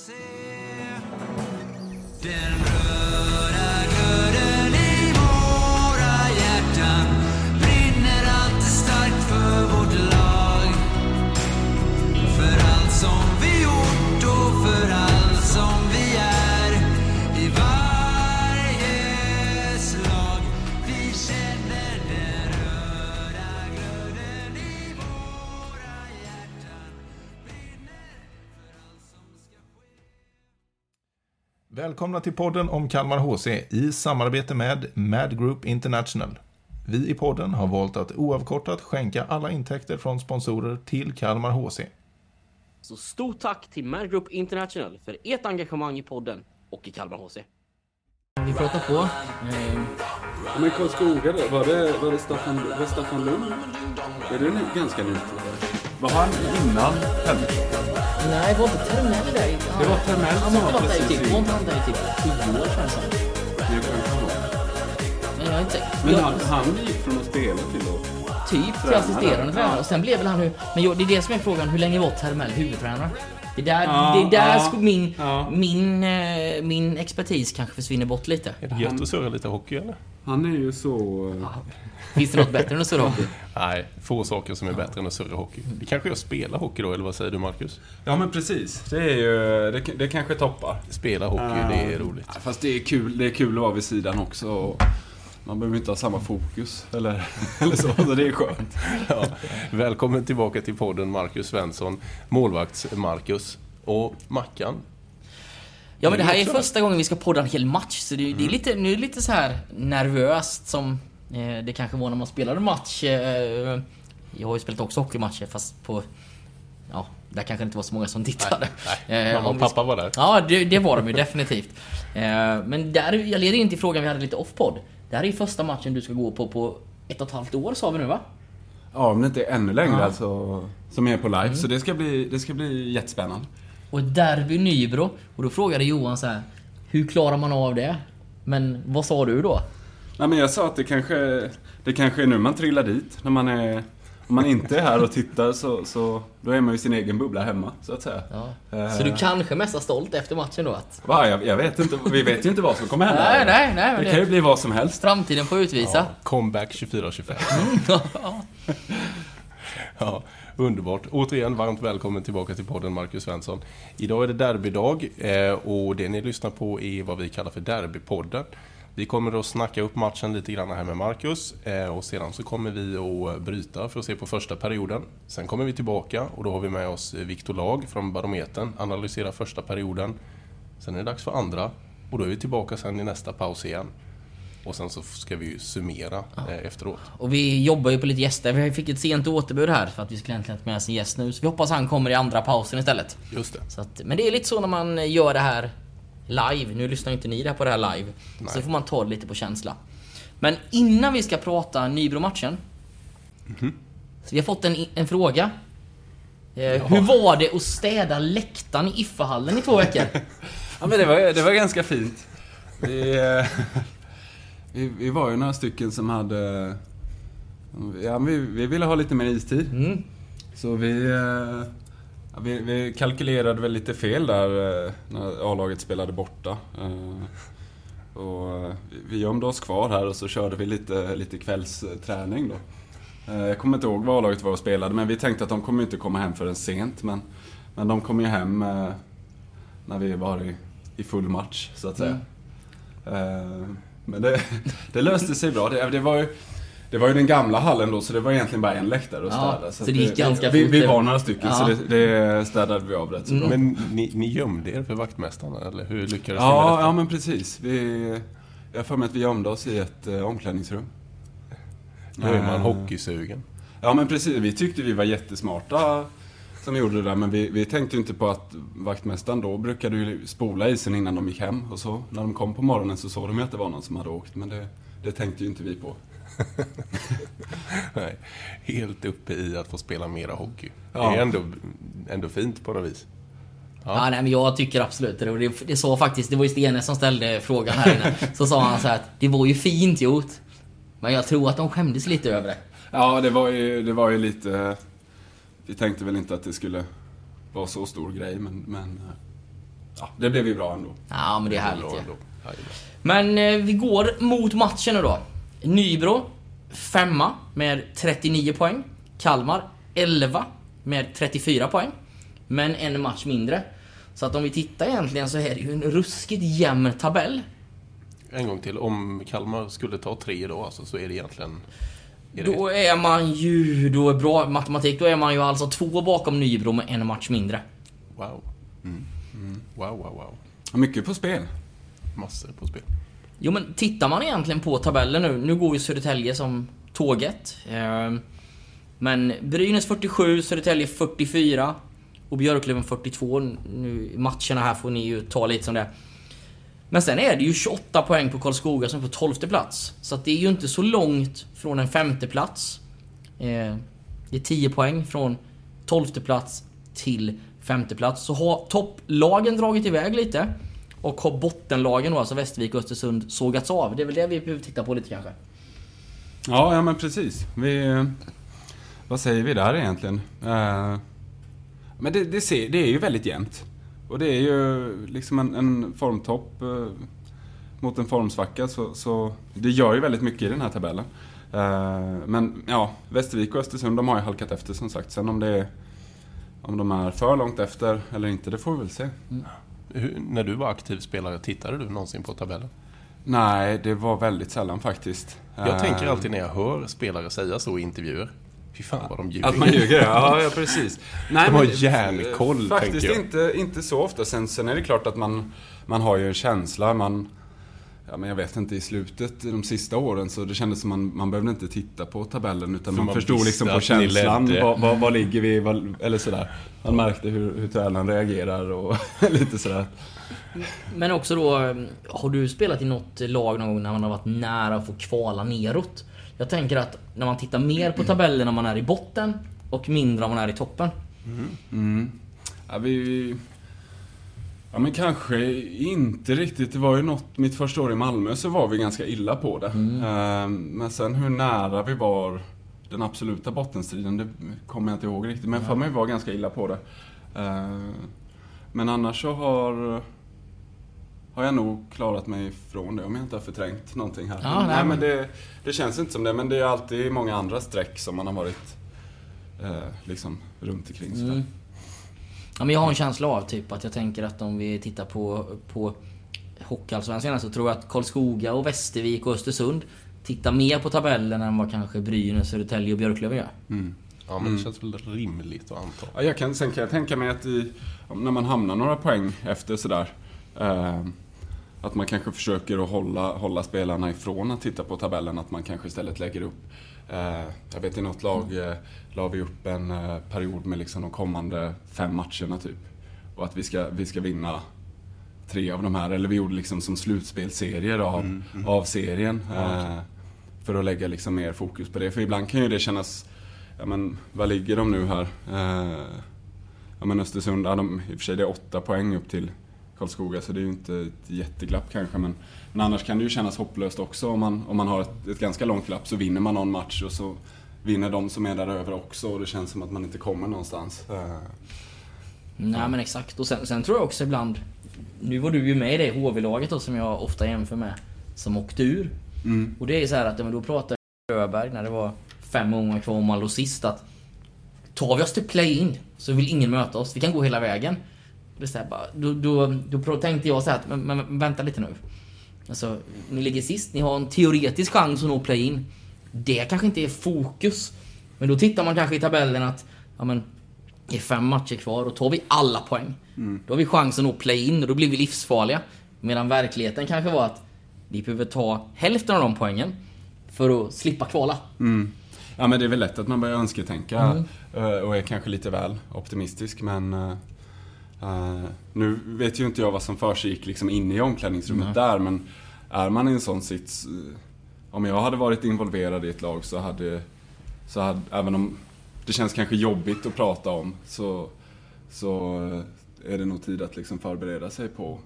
HC. Välkomna till podden om Kalmar HC i samarbete med Mad Group International. Vi i podden har valt att oavkortat skänka alla intäkter från sponsorer till Kalmar HC. Så stort tack till Mad Group International för ert engagemang i podden och i Kalmar HC. Vi pratar på. Ja, Men Karlskoga? Var det, var det Staffan, var Staffan Lund? Är det nu ganska nytt? Var han innan Hemmingsson? nej, var inte Termell där? Det var Termell Han som var precis typ, i- var inte han där i typ tio år känns det. Det kan han vara. Men jag är inte Men jag, han, han gick från att spela till att... Typ till assisterande tränare. Och sen blev väl han hur... Men jag, det är det som är frågan, hur länge var Termell huvudtränare? Det är där, Ja, det är där ja, min, ja. min, eh, min expertis kanske försvinner bort lite. Är det gött att surra lite hockey eller? Han är ju så... Finns det något bättre än att surra hockey? Nej, få saker som är bättre än att surra hockey. Det kanske jag spelar hockey då, eller vad säger du Marcus? Ja men precis. Det är ju... Det, det kanske toppar. Spela hockey, det är roligt. Fast det är kul, det är kul att vara vid sidan också. och Man behöver inte ha samma fokus. Eller, eller så, så det är skönt. Ja. Välkommen tillbaka till podden Marcus Svensson, målvakts-Marcus och Mackan. Ja men det här är första gången vi ska podda en hel match så det, det är lite, nu är det lite så här nervöst som eh, det kanske var när man spelade match. Eh, jag har ju spelat också hockeymatcher fast på... Ja, där kanske det inte var så många som tittade. Nej, Eh, mamma och pappa var där. Ja, det, det var de ju definitivt. Eh, men där, jag leder in till frågan vi hade lite off-podd. Det här är ju första matchen du ska gå på på ett och ett halvt år sa vi nu va? Ja, men inte ännu längre Ja. alltså. Som är på live. Så det ska bli, det ska bli jättespännande. Och ett derby Nybro. Och då frågade Johan så här. Hur klarar man av det? Men vad sa du då? Nej men jag sa att det kanske, det kanske är nu man trillar dit. När man är, om man inte är här och tittar så, så då är man ju i sin egen bubbla hemma, så att säga. Ja. Eh. Så du kanske mest är stolt efter matchen då? Att... Va, jag, jag vet inte, vi vet ju inte vad som kommer hända. Nej, nej, nej. Men Det kan ju det... bli vad som helst. Framtiden får utvisa. Ja, comeback 24-25. Ja, underbart. Återigen, varmt välkommen tillbaka till podden Marcus Svensson. Idag är det derbydag eh, och det ni lyssnar på är vad vi kallar för Derbypodden. Vi kommer att snacka upp matchen lite grann här med Marcus eh, och sedan så kommer vi att bryta för att se på första perioden. Sen kommer vi tillbaka och då har vi med oss Viktor Lag från Barometern, analysera första perioden. Sen är det dags för andra och då är vi tillbaka sen i nästa paus igen. Och sen så ska vi ju summera eh, efteråt. Och vi jobbar ju på lite gäster. Vi fick ett sent återbud här för att vi skulle egentligen ha med oss en gäst nu. Så vi hoppas han kommer i andra pausen istället. Just det. Att, men det är lite så när man gör det här live. Nu lyssnar ju inte ni där på det här live. Så får man ta det lite på känsla. Men innan vi ska prata Nybro-matchen. Så vi har fått en, en fråga. Eh, Hur var det att städa läktaren i Iffahallen i två veckor? Ja men det var, det var ganska fint. Vi, eh, vi, vi var ju några stycken som hade... Ja, vi, vi ville ha lite mer istid. Mm. Så vi, eh, ja, vi... Vi kalkylerade väl lite fel där eh, när A-laget spelade borta. Eh, Och eh, vi gömde oss kvar här och så körde vi lite, lite kvällsträning då. Jag kommer inte ihåg vad A-laget var och spelade, men vi tänkte att de kommer inte komma hem förrän sent. Men, men de kom ju hem när vi var i, i full match, så att säga. Eh, Men det, det löste sig bra. Det, det var ju... Det var ju den gamla hallen då, så det var egentligen bara en läktare att Ja, städa. så det gick att ganska vi, fort. vi var några stycken, Ja. så det, det städade vi av rätt så bra. Men ni, ni gömde er för vaktmästarna, eller hur lyckades ni med Ja, detta? ja men precis. Vi, jag har för mig att vi gömde oss i ett eh, omklädningsrum. Då är man Eh, hockeysugen. Ja men precis, vi tyckte vi var jättesmarta som gjorde det där, men vi, vi tänkte ju inte på att vaktmästaren då brukade ju spola isen innan de gick hem och så. När de kom på morgonen så såg de ju att det var någon som hade åkt, men det, det tänkte ju inte vi på. Nej, helt uppe i att få spela mera hockey. Ja. Det är ändå, ändå fint på något vis. Ja, nej, men jag tycker absolut det. Och det. Det sa faktiskt, det var ju Stene som ställde frågan här inne. Så sa han så här att det var ju fint gjort. Men jag tror att de skämdes lite över det. Ja, det var ju, det var ju lite... Vi tänkte väl inte att det skulle vara så stor grej, men... men ja, det blev ju bra ändå. Ja, men det är härligt Bra ju. ändå. Jajamän. Men eh, vi går mot matchen nu då. Nybro, femma med 39 poäng. Kalmar, 11 med 34 poäng. Men en match mindre. Så att om vi tittar egentligen så är det ju en ruskigt jämn tabell. En gång till. Om Kalmar skulle ta tre då alltså, så är det egentligen... Är det Då är man ju, då är bra matematik, då är man ju alltså två bakom Nybro med en match mindre. Wow. Mm. Wow, wow, wow. Mycket på spel. Massor på spel. Jo men tittar man egentligen på tabellen nu, nu går ju Södertälje som tåget. Ehm, men Brynäs 47, Södertälje 44 och Björklöven 42. Nu, matcherna här får ni ju ta lite som det. Men sen är det ju 28 poäng på Karlskoga som är på 12 plats. Så att det är ju inte så långt från en femte plats. Ehm, det är 10 poäng från 12 plats till femte plats. Så har topplagen dragit iväg lite. Och har bottenlagen då, alltså Västervik och Östersund, sågats av. Det är väl det vi behöver titta på lite kanske. Ja, ja men precis. Vi, vad säger vi där egentligen? Eh, men det, det, ser, det är ju väldigt jämnt. Och det är ju liksom en, en formtopp eh, mot en formsvacka. Så, så det gör ju väldigt mycket i den här tabellen. Eh, men ja, Västervik och Östersund de har ju halkat efter som sagt. Sen om det är, om de är för långt efter eller inte, det får vi väl se. Hur, när du var aktiv spelare, tittade du någonsin på tabellen? Nej, det var väldigt sällan faktiskt. Jag tänker alltid när jag hör spelare säga så i intervjuer. Fy fan vad de ljuger. Att man ljuger, ja, ja precis. Nej, De har järnkoll, eh, Faktiskt tänker jag. inte, inte så ofta. Sen, sen är det klart att man, man har ju en känsla. Man, ja, men jag vet inte, i slutet, de sista åren, så det kändes som man, man behövde inte titta på tabellen. Utan man, man förstod liksom på känslan. Vad, vad, vad ligger vi, vad, eller sådär. Man märkte hur, hur tränaren reagerar och lite sådär. Men också då, har du spelat i något lag någon gång när man har varit nära att få kvala neråt? Jag tänker att när man tittar mer på tabellen när man är i botten och mindre om man är i toppen. Ja, vi... Ja men kanske inte riktigt. Det var ju något, mitt första år i Malmö så var vi ganska illa på det. Ehm, Men sen hur nära vi var den absoluta bottenstriden, det kommer jag inte ihåg riktigt. Men för mig var ganska illa på det. Ehm, Men annars så har, har jag nog klarat mig ifrån det om jag inte har förträngt någonting här. Ja, nej, nej, men- men det, det känns inte som det. Men det är alltid många andra streck som man har varit eh, liksom runt omkring. sådär. Mm. Ja, men jag har en känsla av typ att jag tänker att om vi tittar på, på Hockeyallsvenskan så tror jag att Karlskoga och Västervik och Östersund tittar mer på tabellen än vad kanske Brynäs, Södertälje och Björklöven gör. Ja, men det känns väl rimligt att anta. Ja, jag kan, sen kan jag tänka mig att i, när man hamnar några poäng efter sådär. Eh, att man kanske försöker att hålla, hålla spelarna ifrån att titta på tabellen. Att man kanske istället lägger upp. Eh, jag vet i något lag eh, la vi upp en eh, period med liksom de kommande fem matcherna typ. Och att vi ska, vi ska vinna tre av de här. Eller vi gjorde liksom som slutspelsserier av, av serien. Eh, för att lägga liksom mer fokus på det. För ibland kan ju det kännas Ja men, vad ligger de nu här? Ja men Östersund, ja, de, i och för sig det är åtta poäng upp till Karlskoga så det är ju inte ett jätteglapp kanske men, men annars kan det ju kännas hopplöst också om man, om man har ett, ett ganska långt glapp så vinner man någon match och så vinner de som är där över också och det känns som att man inte kommer någonstans. Eh, Nej men exakt. Och sen, sen tror jag också ibland... Nu var du ju med i det HV-laget då som jag ofta jämför med. Som åkte ur. mm. Och det är så här att, då pratade Öberg när det var fem gånger kvar om man låg sist att Tar vi oss till play-in så vill ingen möta oss. Vi kan gå hela vägen. Det är så här, bara, då, då, då tänkte jag så här att, men, men vänta lite nu. Alltså, ni ligger sist, ni har en teoretisk chans att nå play-in. Det kanske inte är fokus. Men då tittar man kanske i tabellen att, ja men, det är fem matcher kvar och tar vi alla poäng. Då har vi chans att nå play-in och då blir vi livsfarliga. Medan verkligheten kanske var att vi behöver ta hälften av de poängen för att slippa kvala. Mm. Ja men det är väl lätt att man börjar önsketänka eh, och är kanske lite väl optimistisk men eh, Nu vet ju inte jag vad som försiggick liksom inne i omklädningsrummet där men Är man i en sån sits eh, Om jag hade varit involverad i ett lag så hade Så hade, även om det känns kanske jobbigt att prata om så Så eh, är det nog tid att liksom förbereda sig på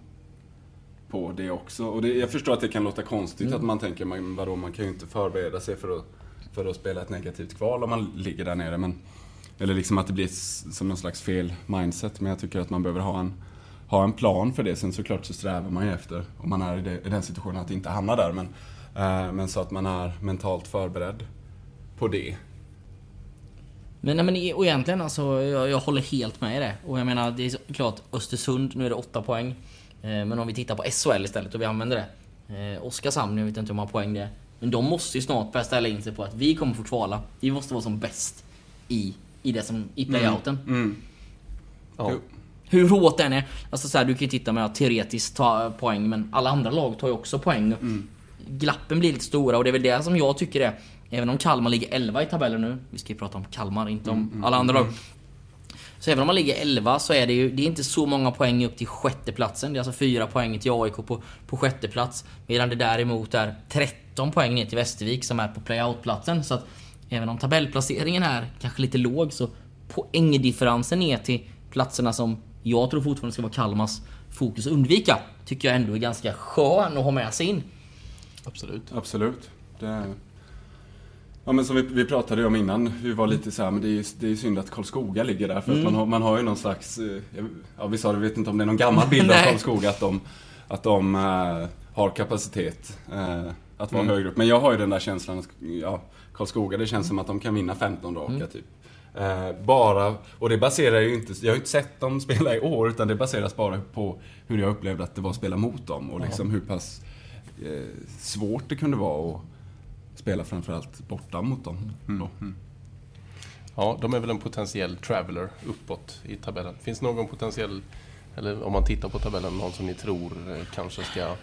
på det också. Och det, jag förstår att det kan låta konstigt att man tänker, men vadå, man kan ju inte förbereda sig för att, för att spela ett negativt kval om man ligger där nere. Men, eller liksom att det blir som någon slags fel mindset. Men jag tycker att man behöver ha en, ha en plan för det. Sen såklart så strävar man ju efter, om man är i, det, i den situationen, att inte hamna där. Men, eh, men så att man är mentalt förberedd på det. Men, nej, men e- och egentligen alltså, jag, jag håller helt med i det. Och jag menar, det är klart Östersund, nu är det 8 poäng. Eh, men om vi tittar på SHL istället och vi använder det. Eh, Oskarshamn, jag vet inte hur många poäng det är. Men de måste ju snart börja ställa in sig på att vi kommer få kvala. Vi måste vara som bäst i, i det som, i playouten. Mm. Ja. Jo. Hur hårt den är. Alltså så här, du kan ju titta med att teoretiskt ta poäng, men alla andra lag tar ju också poäng. Glappen blir lite stora och det är väl det som jag tycker är... Även om Kalmar ligger 11 i tabellen nu. Vi ska ju prata om Kalmar, inte om alla andra lag. Så även om man ligger 11 så är det ju det är inte så många poäng upp till sjätteplatsen. Det är alltså 4 poäng till AIK på, på sjätte plats. Medan det däremot är 13 poäng ner till Västervik som är på playoutplatsen. Så att även om tabellplaceringen är kanske lite låg så poängdifferensen ner till platserna som jag tror fortfarande ska vara Kalmars fokus att undvika. Tycker jag ändå är ganska skön att ha med sig in. Absolut. Absolut. Det... Ja men som vi, vi pratade om innan, vi var lite så här, men det är ju det är synd att Karlskoga ligger där. För att man, har, man har ju någon slags, eh, ja vi sa det, vi vet inte om det är någon gammal bild av. Karlskoga, att de, att de eh, har kapacitet eh, att vara högre upp. Men jag har ju den där känslan att, ja, Karlskoga, det känns som att de kan vinna 15 raka typ. Eh, bara, och det baserar ju inte, jag har ju inte sett dem spela i år, utan det baseras bara på hur jag upplevde att det var att spela mot dem och liksom hur pass eh, svårt det kunde vara att spela framförallt borta mot dem. Då. Ja, de är väl en potentiell traveler uppåt i tabellen. Finns någon potentiell, eller om man tittar på tabellen, någon som ni tror eh, kanske ska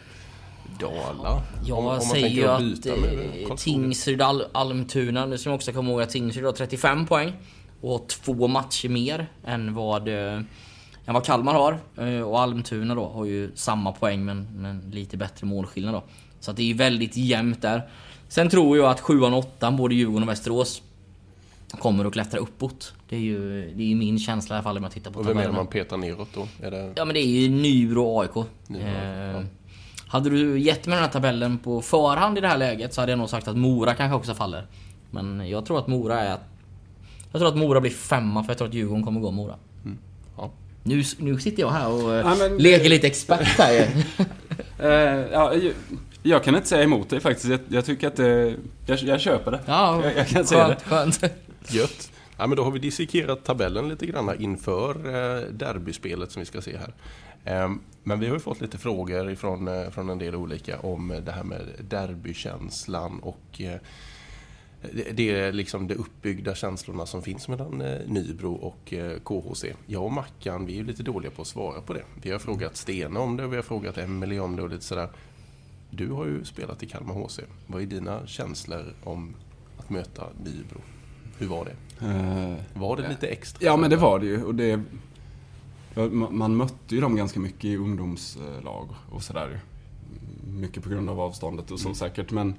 dala? Jag Om- om säger ju att eh. Tingsryd Al Almtuna, nu ska man också komma ihåg att Tingsryd har 35 poäng och två matcher mer än vad, eh, än vad Kalmar har. Eh, och Almtuna då har ju samma poäng men, men lite bättre målskillnad då. Så att det är ju väldigt jämnt där. Sen tror jag att 7 och 8 både Djurgården och Västerås kommer att klättra uppåt. Det är ju det är min känsla i alla fall om jag tittar på Och vem är det man petar neråt då? Det... Ja men det är ju Nybro och AIK. Nybro, eh, ja. Hade du gett mig den här tabellen på förhand i det här läget så hade jag nog sagt att Mora kanske också faller. Men jag tror att Mora är... Jag tror att Mora blir femma för jag tror att Djurgården kommer gå Mora. Ja. Nu, nu sitter jag här och eh, Ja, men- leker lite expert här ju. Eh, ja, jag, kan inte säga emot det faktiskt. Jag, jag tycker att det, jag, jag köper det. Ja, jag, jag kan säga det. skönt. Gött. Ja, men då har vi dissekerat tabellen lite grann inför eh, derbyspelet som vi ska se här. Ehm, Men vi har ju fått lite frågor ifrån, eh, från en del olika om det här med derbykänslan och eh, det- är liksom de uppbyggda känslorna som finns mellan eh, Nybro och eh, KHC. Jag och Mackan, vi är ju lite dåliga på att svara på det. Vi har frågat Stena om det och vi har frågat Emelie om det och lite sådär. Du har ju spelat i Kalmar HC. Vad är dina känslor om att möta Nybro? Hur var det? Eh, Var det lite extra? Ja, men det var det ju. Och det, man mötte ju dem ganska mycket i ungdomslag och sådär. Mycket på grund av avståndet och så säkert. Men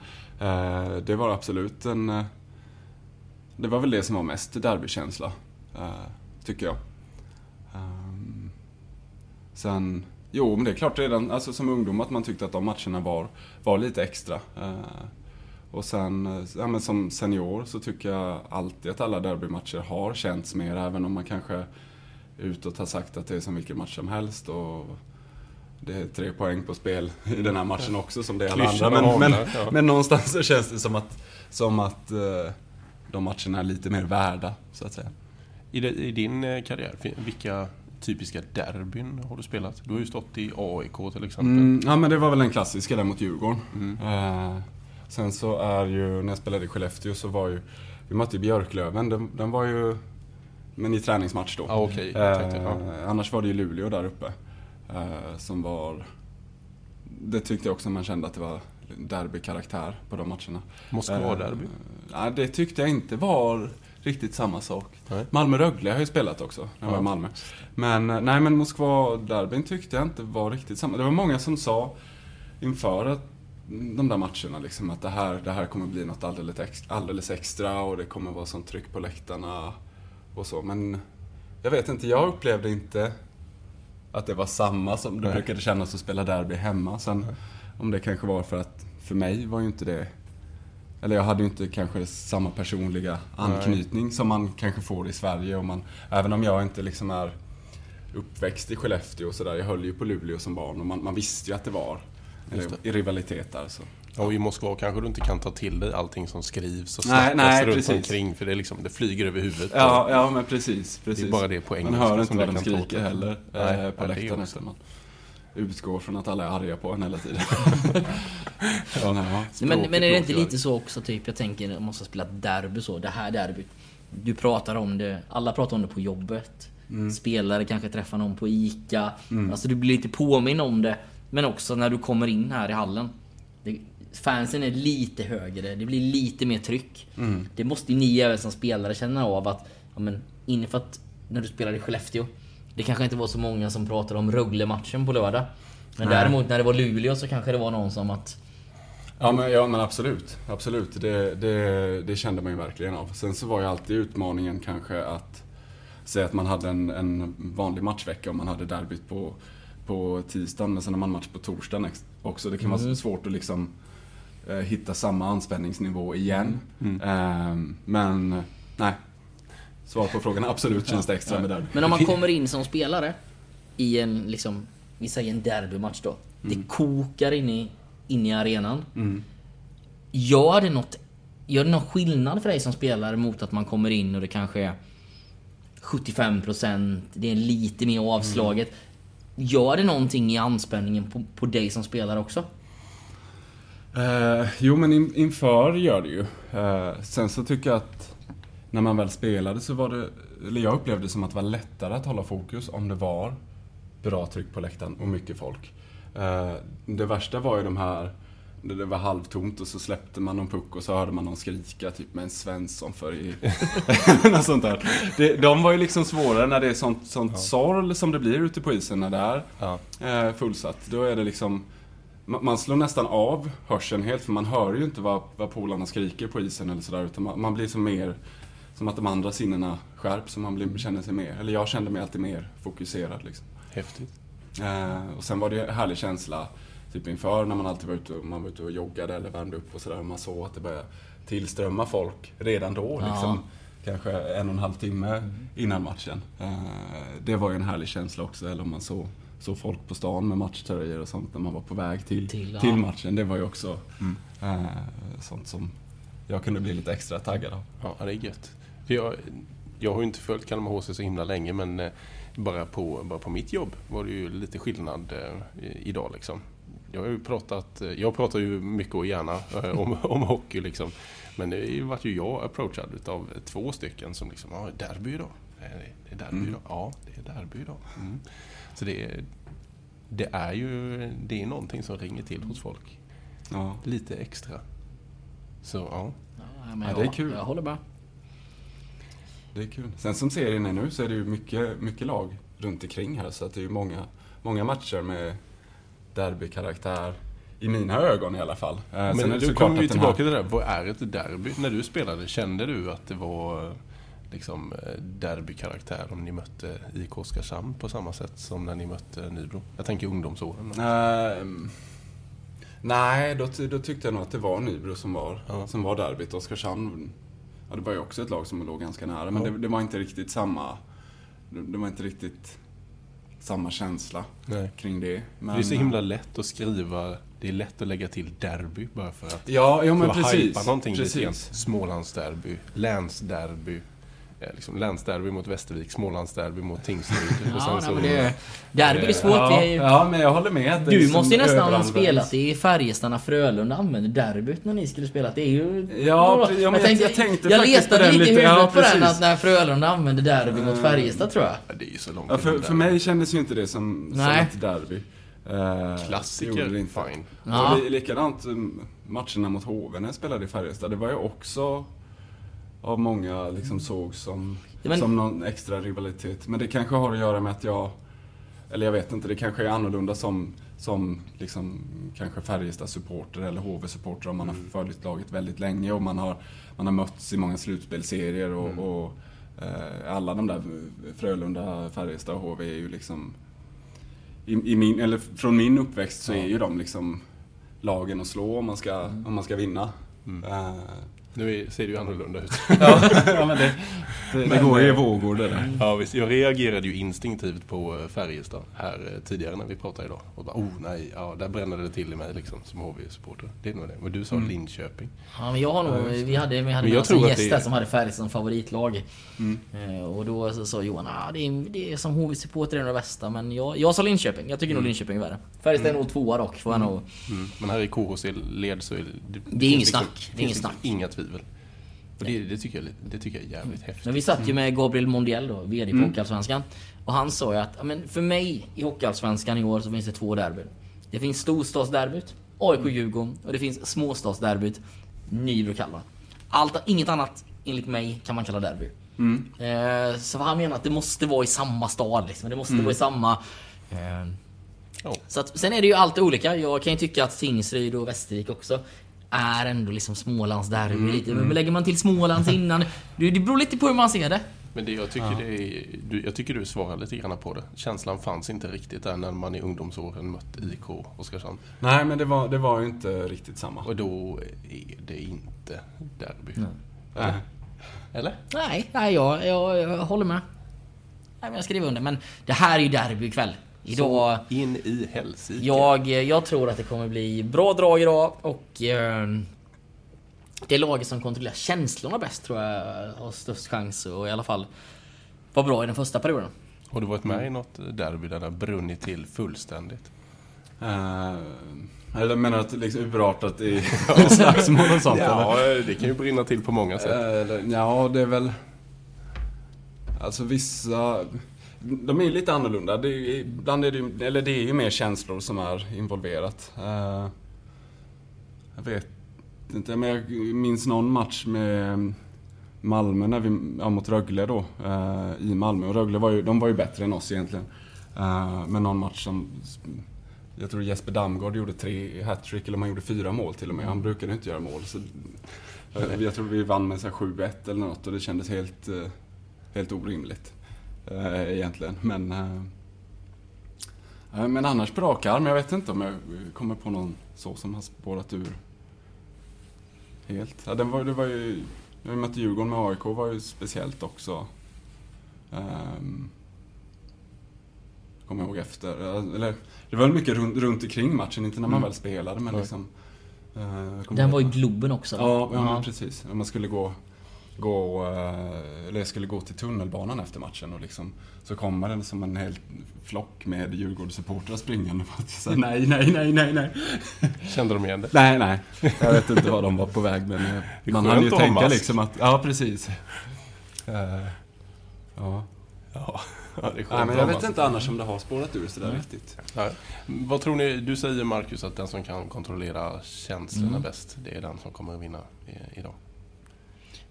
eh, det var absolut en... Eh, det var väl det som var mest derbykänsla, eh, tycker jag. Ehm, sen... Jo, men det är klart redan alltså, som ungdom att man tyckte att de matcherna var, var lite extra. Eh, och sen, eh, ja, men som senior så tycker jag alltid att alla derbymatcher har känts mer, även om man kanske utåt har sagt att det är som vilken match som helst. Och det är tre poäng på spel i den här matchen också, som det är alla andra. Men, men, ja. men någonstans så känns det som att, som att eh, de matcherna är lite mer värda, så att säga. I, det, I din eh, karriär, vilka typiska derbyn har du spelat? Du har ju stått i AIK till exempel. Mm, ja, men det var väl den klassiska där mot Djurgården. Eh, sen så är ju, när jag spelade i Skellefteå så var ju, vi mötte ju Björklöven, den, den var ju, men i träningsmatch då. Ja, okej. Jag tänkte, ja. Eh, annars var det ju Luleå där uppe. Eh, som var, det tyckte jag också man kände att det var derbykaraktär på de matcherna. Moskva-derby? Eh, nej, det tyckte jag inte var riktigt samma sak. Malmö-Rögle har jag ju spelat också, när jag var i Malmö. Men, eh, nej men Moskva-derbyn tyckte jag inte var riktigt samma. Det var många som sa inför att de där matcherna liksom att det här, det här kommer bli något alldeles extra, alldeles extra och det kommer vara sånt tryck på läktarna och så. Men jag vet inte, jag upplevde inte att det var samma som det brukade kännas att spela derby hemma. Sen om det kanske var för att, för mig var ju inte det eller jag hade ju inte kanske samma personliga anknytning som man kanske får i Sverige. Och man, även om jag inte liksom är uppväxt i Skellefteå och sådär. Jag höll ju på Luleå som barn och man, man visste ju att det var i rivalitet där. Så. Och i Moskva kanske du inte kan ta till dig allting som skrivs och Nej, snackas nej, runt precis. omkring för det, liksom, det flyger över huvudet. Ja, ja men precis. det precis. är bara det på engelska Man hör inte som vad de skriker heller Nej, eh, på det läktaren. Man utgår från att alla är arga på en hela tiden. ja, nej. Men, men är det inte lite så också, typ, jag tänker, man måste spela derby så, det här derbyt. Du pratar om det, alla pratar om det på jobbet. Mm. Spelare kanske träffar någon på ICA. Alltså du blir lite påminn om det. Men också när du kommer in här i hallen. Det, fansen är lite högre, det blir lite mer tryck. Mm. Det måste ju ni även som spelare känna av att, ja men, in för att när du spelar i Skellefteå. Det kanske inte var så många som pratade om Rögle-matchen på lördag. Men Nej. däremot när det var Luleå så kanske det var någon som att Ja men, ja, men absolut. Absolut. Det, det, det kände man ju verkligen av. Sen så var ju alltid utmaningen kanske att säga att man hade en, en vanlig matchvecka och man hade derbyt på, på tisdagen men sen har man match på torsdagen också. Det kan vara svårt att liksom hitta samma anspänningsnivå igen. Ehm, men nej. Svar på frågan, absolut känns det extra med derby. Men om man kommer in som spelare i en, liksom, vi säger en derbymatch då. Det kokar in i, in i arenan. Gör det något, gör det någon skillnad för dig som spelare mot att man kommer in och det kanske är 75%, det är lite mer avslaget. Gör det någonting i anspänningen på, på dig som spelare också? Eh, jo, men in, inför gör det ju. Eh, sen så tycker jag att när man väl spelade så var det, eller jag upplevde det som att det var lättare att hålla fokus om det var bra tryck på läktaren och mycket folk. Eh, det värsta var ju de här, det det var halvtomt och så släppte man någon puck och så hörde man någon skrika typ med en Svensson för i... Något sånt där. Det, de var ju liksom svårare när det är sånt, sånt sorl som det blir ute på isen när det är Ja. eh, fullsatt. Då är det liksom... Man slår nästan av hörseln helt för man hör ju inte vad, vad polarna skriker på isen eller sådär utan man, man blir som mer... Som att de andra sinnena skärps och man blir, känner sig mer... Eller jag kände mig alltid mer fokuserad liksom. Häftigt. Eh, och sen var det en härlig känsla typ inför när man alltid var ute, och- man var ute och joggade eller värmde upp och sådär. och Man såg att det började tillströmma folk redan då. Ja. Liksom, kanske en och en halv timme innan matchen. Eh, det var ju en härlig känsla också. Eller om man såg, såg folk på stan med matchtröjor och sånt när man var på väg till, Till, till, matchen. Det var ju också eh, sånt som jag kunde bli lite extra taggad av. Ja, det är gött. För jag, jag har ju inte följt Kalmar HC så himla länge men eh, bara på, bara på mitt jobb var det ju lite skillnad eh, idag liksom. Jag har ju pratat, eh, jag pratar ju mycket och gärna eh, om, om hockey liksom. Men det vart ju jag approachad utav två stycken som liksom, ja derby idag. Det är derby idag. Ja, det är derby idag. Mm. Så det är, det är ju, det är någonting som ringer till hos folk. Ja. Lite extra. Så ja. Ja, men Ja, det är kul. Jag håller med. Det är kul. Sen som serien är nu så är det ju mycket, mycket lag runt omkring här. Så att det är ju många, många matcher med derbykaraktär. I mina ögon i alla fall. Eh, Men såklart kommer den tillbaka här- till det där. Vad är ett derby? När du spelade, kände du att det var liksom eh, derbykaraktär om ni mötte IK Oskarshamn på samma sätt som när ni mötte Nybro? Jag tänker ungdomsåren. Ehm, nej, då, då tyckte jag nog att det var Nybro som var, Ja. som var derbyt. Oskarshamn, ja, det var ju också ett lag som låg ganska nära. Men Ja. det, det var inte riktigt samma... Det, det var inte riktigt samma känsla Nej. kring det. Men, det är så himla lätt att skriva, det är lätt att lägga till derby bara för att, Ja, ja men precis. någonting precis. Smålandsderby, länsderby. Eh, Liksom länsderby mot Västervik, Smålandsderby mot Tingsryd. Ja, nej, men det, derby är svårt. Ja, det är, ja, men jag håller med. det Du som måste ju nästan överanvänds. spela det i Färjestad när Frölunda använde derbyt när ni skulle spela. Det är ju... Ja, ja, men jag- jag tänkte jag faktiskt på letade lite i huvudet Ja, på den att när Frölunda använde derby mot Färjestad tror jag. Ja, det är ju så långt Ja, för, för mig kändes ju inte det som, som Nej. ett derby. Eh, det Klassiker, det inte. fine. Ja. Och li- likadant um, matcherna mot HV när jag spelade i Färjestad. Det var ju också av många liksom såg som, Ja, men- som någon extra rivalitet. Men det kanske har att göra med att jag, eller jag vet inte, det kanske är annorlunda som, som liksom, kanske Färjestad-supporter eller HV-supporter om man har följt laget väldigt länge och man har, man har mötts i många slutspelsserier och, och eh, alla de där Frölunda, Färjestad och HV är ju liksom i, i min, eller från min uppväxt så är ju de liksom lagen att slå om man ska, om man ska vinna. Eh, Nu ser det ju annorlunda ut. Ja, ja men det, det, det går ju i vågor det där. Ja, visst. Jag reagerade ju instinktivt på eh, Färjestad här eh, tidigare när vi pratade idag. Och bara, oh nej, ja, där brände det till i mig liksom som HV-supporter. Det är nog det. Men du sa Linköping. Ja, men jag har nog, vi hade, vi hade Men jag en gäst det är- där som hade Färjestad som favoritlag. Eh, och då så sa Johan ah, det, är, det är som HV-supporter är det bästa. Men jag, jag sa Linköping. Jag tycker nog Linköping är värre. Färjestad är nog tvåa dock. Får jag nog. Mm. Men här i KHC led så är det... Det är ingen finns snack. Det är ingen finns snack. Inga tvivel. Och det, det, tycker jag, det tycker jag är jävligt häftigt. Men vi satt ju med Gabriel Mondiel då, VD på Hockeyallsvenskan. Och han sa ju att men för mig i Hockeyallsvenskan i år så finns det två derbyn. Det finns storstadsderbyt, AIK-Djurgården och det finns småstadsderbyt, Nybro-Kalmar. Allt, inget annat enligt mig kan man kalla derby. Eh, så han menar att det måste vara i samma stad liksom. Det måste vara i samma... Eh, Ja. så att, sen är det ju alltid olika. Jag kan ju tycka att Tingsryd och Västervik också är ändå liksom Smålands derby lite. Men lägger man till Smålands innan. Det, det beror lite på hur man ser det. Men det, jag, tycker det är, du, jag tycker du svarar lite grann på det. Känslan fanns inte riktigt där när man i ungdomsåren mött IK Oskarshamn. Nej, men det var, det var ju inte riktigt samma. Och då är det inte derby. Nej. Eller? Nej, nej jag, jag, jag håller med. Nej, men jag skriver under. Men det här är ju derby Idag... In i helsike. Jag, jag tror att det kommer bli bra drag idag och... Eh, det laget som kontrollerar känslorna bäst tror jag har störst chans att i alla fall vara bra i den första perioden. Har du varit med i något derby där det har brunnit till fullständigt? Eh, eller menar du att det liksom urartat i slagsmål och sånt? eller? Ja, det kan ju brinna till på många sätt. Eller, ja, det är väl... Alltså vissa... De är ju lite annorlunda. Det är, ibland är det ju, eller det är ju mer känslor som är involverat. Eh, jag vet inte, men jag minns någon match med Malmö när vi, ja, mot Rögle då, eh, i Malmö. Och Rögle var ju, de var ju bättre än oss egentligen. Eh, men någon match som, jag tror Jesper Damgård gjorde tre hattrick, eller om han gjorde fyra mål till och med. Han brukade inte göra mål. Så, eh, jag tror vi vann med så här 7-1 eller något och det kändes helt, helt orimligt. Eh, egentligen, men... Eh, eh, men annars på rak arm, jag vet inte om jag kommer på någon så som har spårat ur helt. Ja, den var, det var ju... När vi mötte Djurgården med AIK var ju speciellt också. Um, kommer jag ihåg efter. Ja, Eller, det var väl mycket runt, runt omkring matchen, inte när man väl spelade men liksom... eh, jag kommer Den var i Globen också. Ja, ja, men precis. Man skulle gå, gå, eh, eller jag skulle gå till tunnelbanan efter matchen och liksom, så kommer det som en hel flock med Djurgårdssupportrar springande. Och så här, nej, nej, nej, nej, nej. Kände de igen det? Nej, nej. Jag vet inte var de var på väg men man hann ju att tänka mask. liksom att, ja precis. Eh, ja. Ja, ja det är skönt Nej, men att jag vet inte annars om det har spårat ur sådär riktigt. Nej. Vad tror ni? Du säger Marcus att den som kan kontrollera känslorna bäst, det är den som kommer att vinna i, idag.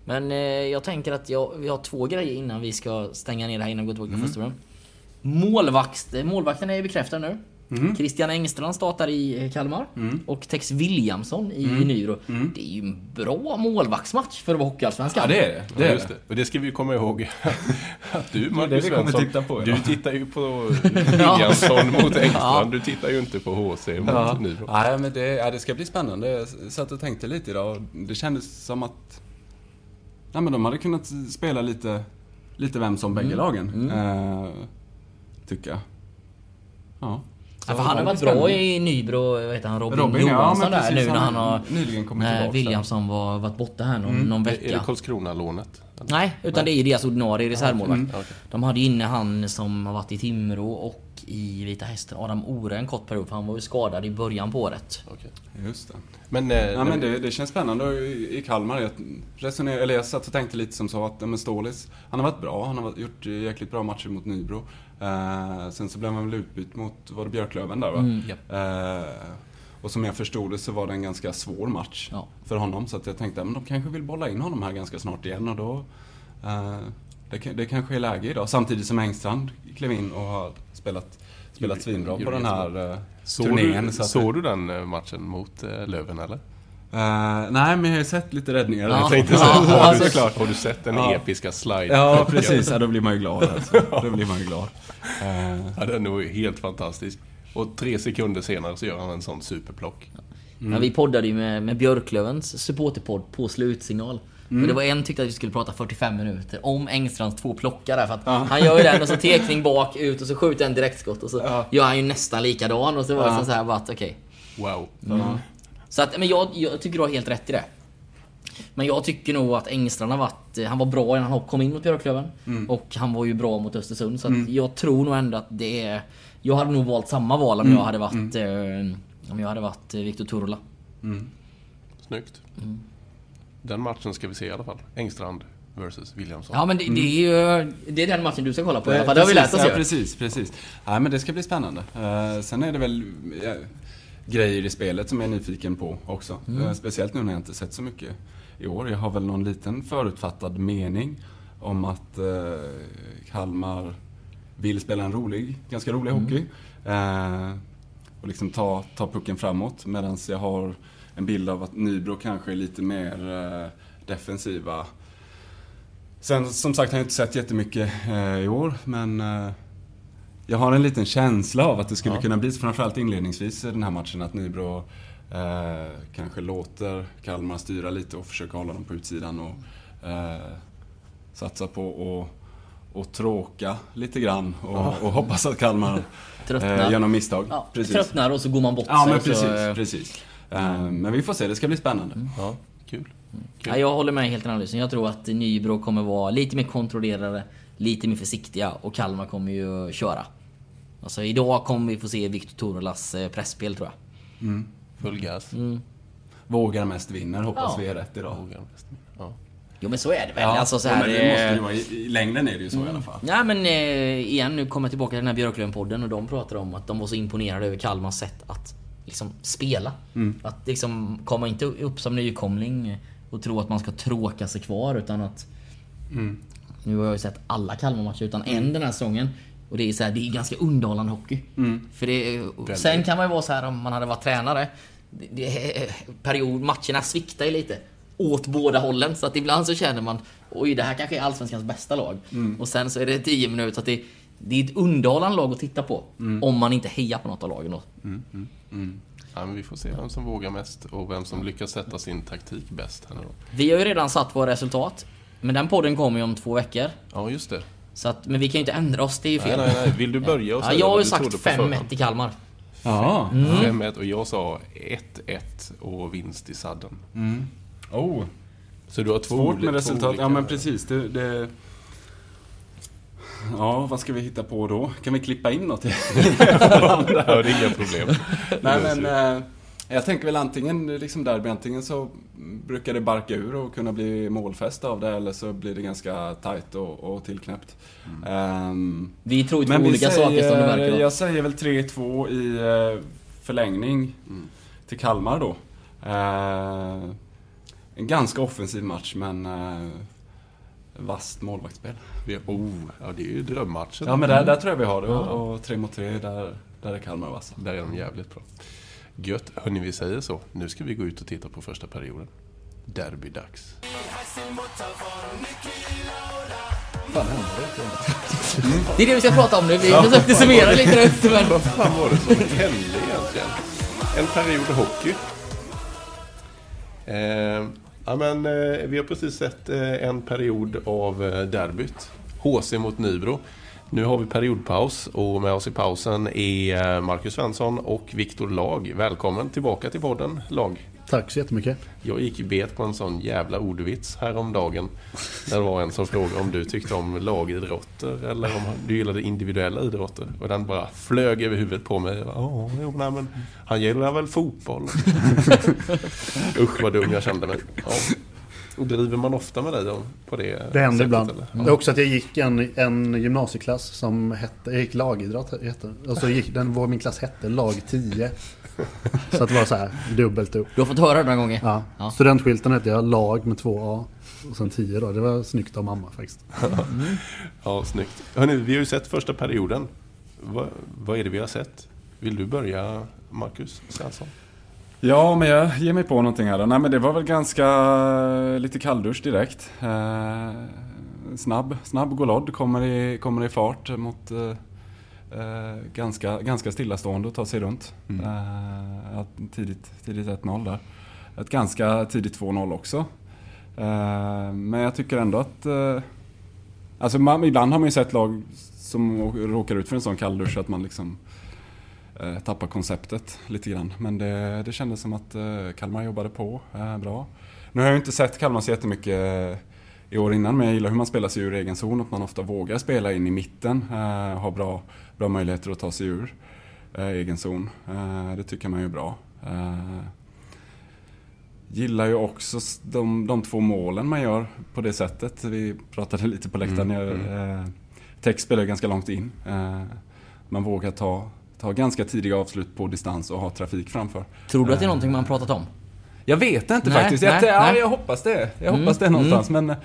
Men eh, jag tänker att jag, vi har två grejer innan vi ska stänga ner det här innan vi går tillbaka till första perioden. Målvakt, eh, målvakten är bekräftad nu. Christian Engstrand startar i eh, Kalmar. Och Tex Williamson i Nybro. Det är ju en bra målvaktsmatch för att vara Hockeyallsvenskan. Ja, det är det. det, Ja, är just det. Och det ska vi ju komma ihåg att du, Marcus Svensson, titta på, ja. du tittar ju på Williamson mot Engstrand. Du tittar ju inte på HC mot Ja. Nybro. Nej, men det, ja, det ska bli spännande. Jag satt och tänkte lite idag och det kändes som att nej, men de hade kunnat spela lite, lite vem som bägge lagen. Eh, tycker jag. Ja. Ja, för han har varit bra i Nybro, vad heter han, Robin, Robin, ja, Johansson men där nu när han har... nyligen kommit när tillbaka. Williamson var, varit borta här någon, någon Är det vecka. Karlskrona-lånet? Nej, utan det är deras ordinarie reservmålvakt. okej. De hade inne han som har varit i Timrå och i Vita Hästen, Adam Ore en kort period för han var ju skadad i början på året. Okej. Just det. Men, eh, Ja, men det, det känns spännande i Kalmar. Jag, resonerar, eller jag satt och tänkte lite som så att ja, men Stålis, han har varit bra. Han har gjort jäkligt bra matcher mot Nybro. Eh, sen så blev han väl utbytt mot, var det Björklöven där va? Mm, japp. Eh, och som jag förstod det så var det en ganska svår match Ja. för honom. Så att jag tänkte att de kanske vill bolla in honom här ganska snart igen och då... Eh, det, kan- det kanske är läge idag. Samtidigt som Engstrand klev in och har spelat, spelat svinbra på den här uh, såg, turnén. du, så såg du den eh, matchen mot eh, Löven eller? Eh, nej, men jag har ju sett lite räddningar. Ja. Jag tänkte så, Ja, har, alltså- du, såklart, har du sett den Ja. episka slide? Ja, precis. Ja, då blir man ju glad alltså. Då blir man ju glad. Eh, Ja, den var ju helt fantastisk. Och tre sekunder senare så gör han en sån superplock. Men vi poddade ju med, med Björklövens supporterpodd på slutsignal. Och det var en tyckte att vi skulle prata 45 minuter om Engstrands två plockar där. För att han gör ju den och så tekning bak, ut och så skjuter en direktskott. Och så gör han ju nästan likadan. Och så var det så här bara att okej. Wow. Så att, men jag, jag tycker du har helt rätt i det. Men jag tycker nog att Engstrand har varit... Han var bra innan han kom in mot Björklöven. Och han var ju bra mot Östersund. Så att jag tror nog ändå att det är... Jag hade nog valt samma val om jag hade varit... Eh, om jag hade varit eh, Viktor Turla. Snyggt. Den matchen ska vi se i alla fall. Engstrand versus Williamson. Ja men det, det är ju... Det är den matchen du ska kolla på i alla fall. Det har vi lärt oss ja, precis, precis. Ja, men det ska bli spännande. Eh, sen är det väl grejer i spelet som jag är nyfiken på också. Eh, speciellt nu när jag inte sett så mycket i år. Jag har väl någon liten förutfattad mening om att eh, Kalmar vill spela en rolig, ganska rolig hockey. Eh, och liksom ta, ta pucken framåt. Medan jag har en bild av att Nybro kanske är lite mer eh, defensiva. Sen som sagt har jag inte sett jättemycket eh, i år, men eh, jag har en liten känsla av att det skulle kunna bli, framförallt inledningsvis i den här matchen, att Nybro eh, kanske låter Kalmar styra lite och försöka hålla dem på utsidan och eh, satsa på att och tråka lite grann och, och hoppas att Kalmar eh, gör något misstag. Ja, precis. tröttnar och så går man bort Ja, sig. men och så, precis. precis. Eh, men vi får se, det ska bli spännande. Ja, kul. Ja, jag håller med helt i analysen. Jag tror att Nybro kommer vara lite mer kontrollerade, lite mer försiktiga och Kalmar kommer ju köra. Alltså idag kommer vi få se Viktor Torelas eh, pressspel tror jag. Full gas. Vågar mest vinner, hoppas Ja. vi är rätt idag. Vågar mest. Ja. Jo men så är det väl. alltså, så ja, här, men det måste eh, ju vara, i, I längden är det ju så i alla fall. Ja men eh, igen, nu kommer jag tillbaka till den här Björklöven-podden och de pratar om att de var så imponerade över Kalmars sätt att liksom spela. Att liksom komma inte upp som nykomling och tro att man ska tråka sig kvar utan att... Nu har jag ju sett alla Kalmar-matcher utan en den här säsongen. Och det är så här, det är ganska underhållande hockey. För det, sen kan man ju vara så här om man hade varit tränare. Det, det, period, matcherna sviktar ju lite. Åt båda hållen. Så att ibland så känner man Oj, det här kanske är Allsvenskans bästa lag. Och sen så är det 10 minuter. Så att det, det är ett underhållande lag att titta på. Om man inte hejar på något av lagen då. Ja, men vi får se vem som vågar mest och vem som lyckas sätta sin taktik bäst. Här nu då. Vi har ju redan satt våra resultat. Men den podden kommer ju om två veckor. Ja, just det. Så att, men vi kan ju inte ändra oss, det är ju Nej, fel. nej, nej. Vill du börja och Ja, säga jag har ju sagt trodde på förhand? 5-1 i Kalmar. Ja. 5-1 och jag sa 1-1 och vinst i sadden. Oh, Så du har två svårt med resultat. olika- Ja, men precis. Det, det... Ja, vad ska vi hitta på då? Kan vi klippa in något? Ja, det är inga problem. Nej, men jag tänker väl antingen, liksom derby, antingen så brukar det barka ur och kunna bli målfest av det, eller så blir det ganska tight och, och tillknäppt. Ehm, Vi tror ju två olika saker som det säger, verkar. jag säger väl 3-2 i eh, förlängning till Kalmar då. Eh, en ganska offensiv match men eh, vasst målvaktsspel. Oh, ja, det är ju drömmatchen. Ja men där, där tror jag vi har det och, och tre mot tre där, där är Kalmar vassa. Där är de jävligt bra. Gött. Hörni, vi säger så. Nu ska vi gå ut och titta på första perioden. Derbydags. Det är det vi ska prata om nu. Vi försökte summera lite rätt men... Vad fan var det som hände egentligen? En period hockey. Eh, ja, men, eh, vi har precis sett eh, en period av eh, derbyt. HC mot Nybro. Nu har vi periodpaus och med oss i pausen är eh, Marcus Svensson och Viktor Lag. Välkommen tillbaka till podden, Lag. Tack så jättemycket. Jag gick bet på en sån jävla ordvits häromdagen. Där det var en som frågade om du tyckte om lagidrotter eller om du gillade individuella idrotter. Och den bara flög över huvudet på mig. Bara, jo, nej, men han gillar väl fotboll. Usch vad dum jag kände mig. Ja. Och driver man ofta med dig då, på det Det händer ibland. eller? Det är också att jag gick en, en gymnasieklass som hette, jag gick lagidrott hette. Och så gick den, vad min klass hette, lag 10. Så att det var så här dubbelt upp. Du har fått höra det några gånger. Ja. Ja. Studentskylten hette jag lag med två A. Och sen 10 då. Det var snyggt av mamma faktiskt. Ja, snyggt. Hörrni, vi har ju sett första perioden. Vad, vad är det vi har sett? Vill du börja, Marcus Svensson? Ja, men jag ger mig på någonting här då. Nej, men det var väl ganska eh, lite kalldusch direkt. Eh, snabb, snabb Golod kommer i, kommer i fart mot, eh, eh, ganska, ganska stillastående och tar sig runt. Mm. Eh, tidigt, tidigt 1-0 där. Ett ganska tidigt 2-0 också. Eh, men jag tycker ändå att... Alltså man, ibland har man ju sett lag som råkar ut för en sån kalldusch att man liksom tappar konceptet lite grann. Men det, det kändes som att eh, Kalmar jobbade på eh, bra. Nu har jag inte sett Kalmar så jättemycket eh, i år innan men jag gillar hur man spelar sig ur egen zon. Att man ofta vågar spela in i mitten. Eh, har bra, bra möjligheter att ta sig ur eh, egen zon. Eh, det tycker man är bra. Eh, gillar ju också de, de två målen man gör på det sättet. Vi pratade lite på läktaren. Mm, eh, Tex spelar ganska långt in. Eh, man vågar ta, ta ganska tidiga avslut på distans och ha trafik framför. Tror du att det är någonting man pratat om? Jag vet inte Nej, faktiskt. nej, jag, ja, nej. jag hoppas det. Jag Mm, hoppas det någonstans. Men eh,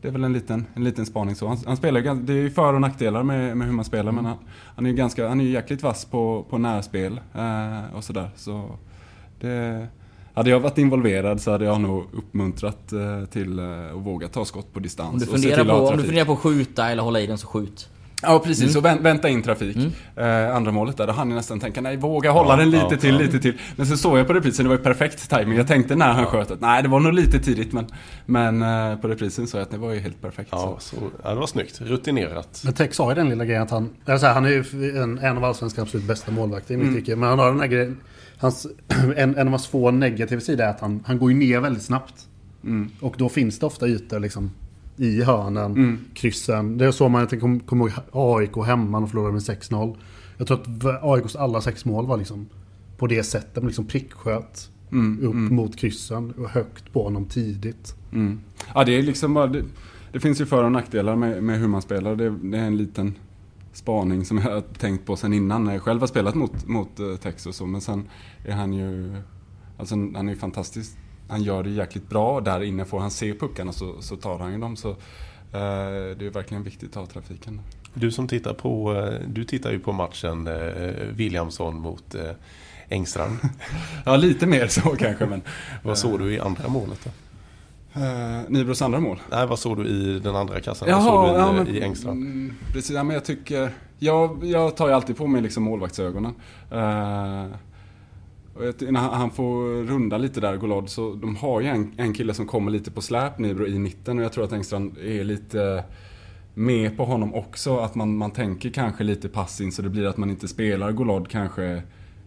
det är väl en liten, en liten spaning så. Han, han spelar, det är ju för och nackdelar med, med hur man spelar. Men han, han är ju ganska, han är ju jäkligt vass på, på närspel eh, och sådär. Så det, hade jag varit involverad så hade jag nog uppmuntrat eh, till eh, att våga ta skott på distans. Om du, funderar på, om du funderar på att skjuta eller hålla i den så skjut. Ja precis, Mm. så vä- vänta in trafik. Mm. Eh, andra målet där, då hann jag nästan tänka nej, våga hålla Ja, den lite ja, till, ja. lite till. Men så såg jag på reprisen, det var ju perfekt timing. Jag tänkte när han sköt att nej, det var nog lite tidigt men, men eh, på reprisen såg jag att det var ju helt perfekt. Ja, Så. så, ja, det var snyggt. Rutinerat. Men Tex har ju den lilla grejen att han... Eller så här, han är ju en, en av allsvenskans absolut bästa målvakter i mitt Mm. tycke. Men han har den här grejen... Hans, en, en av hans få negativa sidor är att han, han går ju ner väldigt snabbt. Mm. Och då finns det ofta ytor liksom i hörnen, Mm. kryssen. Det är så man jag kommer kom ihåg AIK hemma och förlorade med 6-0. Jag tror att AIKs alla sex mål var liksom på det sättet. De liksom pricksköt Mm, upp mm, mot kryssen och högt på honom tidigt. mm. Ja, det är liksom bara, det, det finns ju för och nackdelar med, med hur man spelar. Det, det är en liten spaning som jag har tänkt på sen innan när jag själv har spelat mot, mot Tex och så. Men sen är han ju, alltså han är ju fantastisk. Han gör det jäkligt bra. Där inne får han se puckarna så, så tar han ju dem. Så, eh, det är verkligen viktigt att ha trafiken. Du som tittar på, eh, du tittar ju på matchen eh, Williamson mot eh, Engstrand. Ja, lite mer så kanske men. Vad såg du i andra målet då? Uh, Nybros andra mål. Nej, vad såg du i den andra kassan? vad såg du i, ja, men, i Engstrand? Precis, ja, men jag tycker... Jag, jag tar ju alltid på mig liksom målvaktsögonen. Eh, när han får runda lite där, Golod, så de har ju en, en kille som kommer lite på släp, Nybro, i mitten. Och jag tror att Engstrand är lite med på honom också. Att man, man tänker kanske lite pass in så det blir att man inte spelar Golod kanske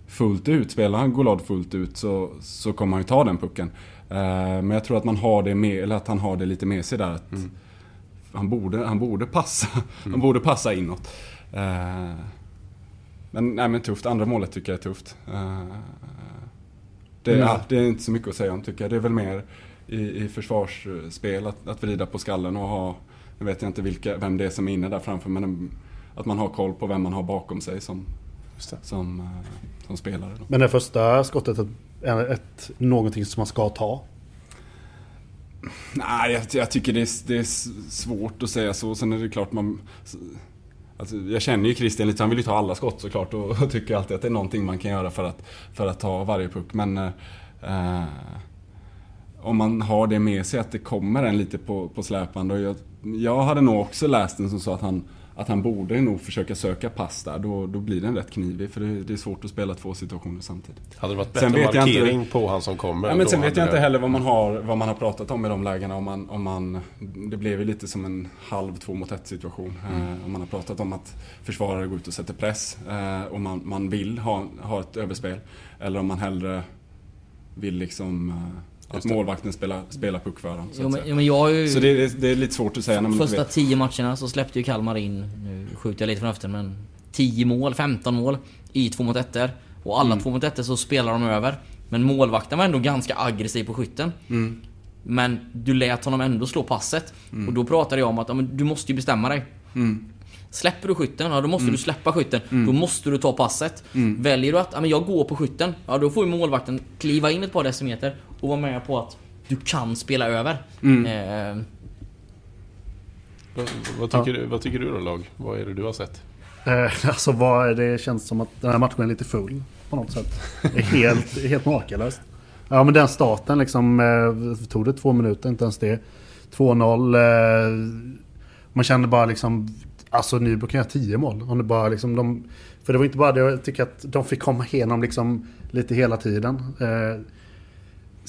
fullt ut. Spelar han Golod fullt ut så, så kommer han ju ta den pucken. Eh, men jag tror att man har det med, eller att han har det lite med sig där. Att han, borde, han borde passa. Han borde passa inåt. Eh, men, nej, men tufft. Andra målet tycker jag är tufft. Eh, det, Mm. ja, det är inte så mycket att säga om tycker jag. Det är väl mer i, i försvarsspel att, att vrida på skallen och ha, nu vet jag inte vilka, vem det är som är inne där framför, men att man har koll på vem man har bakom sig som, som, eh, som spelare. Då. Men det första skottet är ett, någonting som man ska ta. Nej, jag, jag tycker det är, det är svårt att säga så. Sen är det klart man... Alltså, jag känner ju Christian lite, han vill ju ta alla skott såklart och, och tycker alltid att det är någonting man kan göra för att, för att ta varje puck. Men eh, om man har det med sig att det kommer en lite på, på släpande. Och jag, jag hade nog också läst den som sa att han, att han borde nog försöka söka pass där. Då, då blir den rätt knivig för det, det är svårt att spela två situationer samtidigt. Hade det varit Sen bättre vet jag inte- markering på han som kommer? Ja, men sen vet jag inte heller vad man har, vad man har pratat om i de lägena. Om man, om man, det blev ju lite som en halv två mot ett situation. Eh, om man har pratat om att försvarare går ut och sätter press eh, och man, man vill ha, ha ett överspel. Eller om man hellre vill liksom eh, att målvakten spelar, spelar puck för honom. Så, Jo, men, jo, men jag ju... så det, är- det är lite svårt att säga när man Första tio matcherna så släppte ju Kalmar in, nu skjuter jag lite från höften men 10 mål, 15 mål i 2 mot 1 Och alla Mm. 2 mot 1 så spelar de över. Men målvakten var ändå ganska aggressiv på skytten. Mm. Men du lät honom ändå slå passet. Och då pratade jag om att ja, du måste ju bestämma dig. Mm. Släpper du skytten, ja då måste du släppa skytten. Då måste du ta passet. Mm. Väljer du att ja, men jag går på skytten, ja då får ju målvakten kliva in ett par decimeter och vara med på att du kan spela över. Mm. Eh, Vad, vad, tycker du, vad tycker du då lag? Vad är det du har sett? Eh, alltså vad, det känns som att den här matchen är lite full på något sätt. Det är helt, helt makalöst. Ja men den starten liksom, eh, tog det två minuter, inte ens det. 2-0. Eh, man kände bara liksom Alltså Nybro kan göra 10 mål. Om det bara liksom de, för det var inte bara det, jag tycker att de fick komma igenom liksom lite hela tiden. Eh,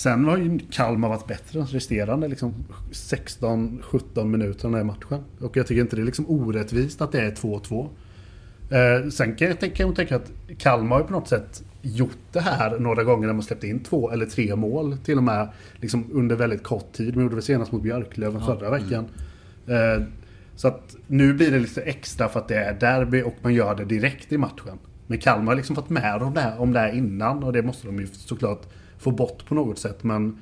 sen har ju Kalmar varit bättre resterande liksom 16-17 minuter den här matchen. Och jag tycker inte det är liksom orättvist att det är 2-2. Eh, sen kan jag, tänka, kan jag tänka att Kalmar har ju på något sätt gjort det här några gånger när har släppt in två eller tre mål till och med liksom under väldigt kort tid. De gjorde det senast mot Björklöven förra veckan. Eh, så att nu blir det lite extra för att det är derby och man gör det direkt i matchen. Men Kalmar har liksom fått med om det, här, om det här innan och det måste de ju såklart få bort på något sätt. Men,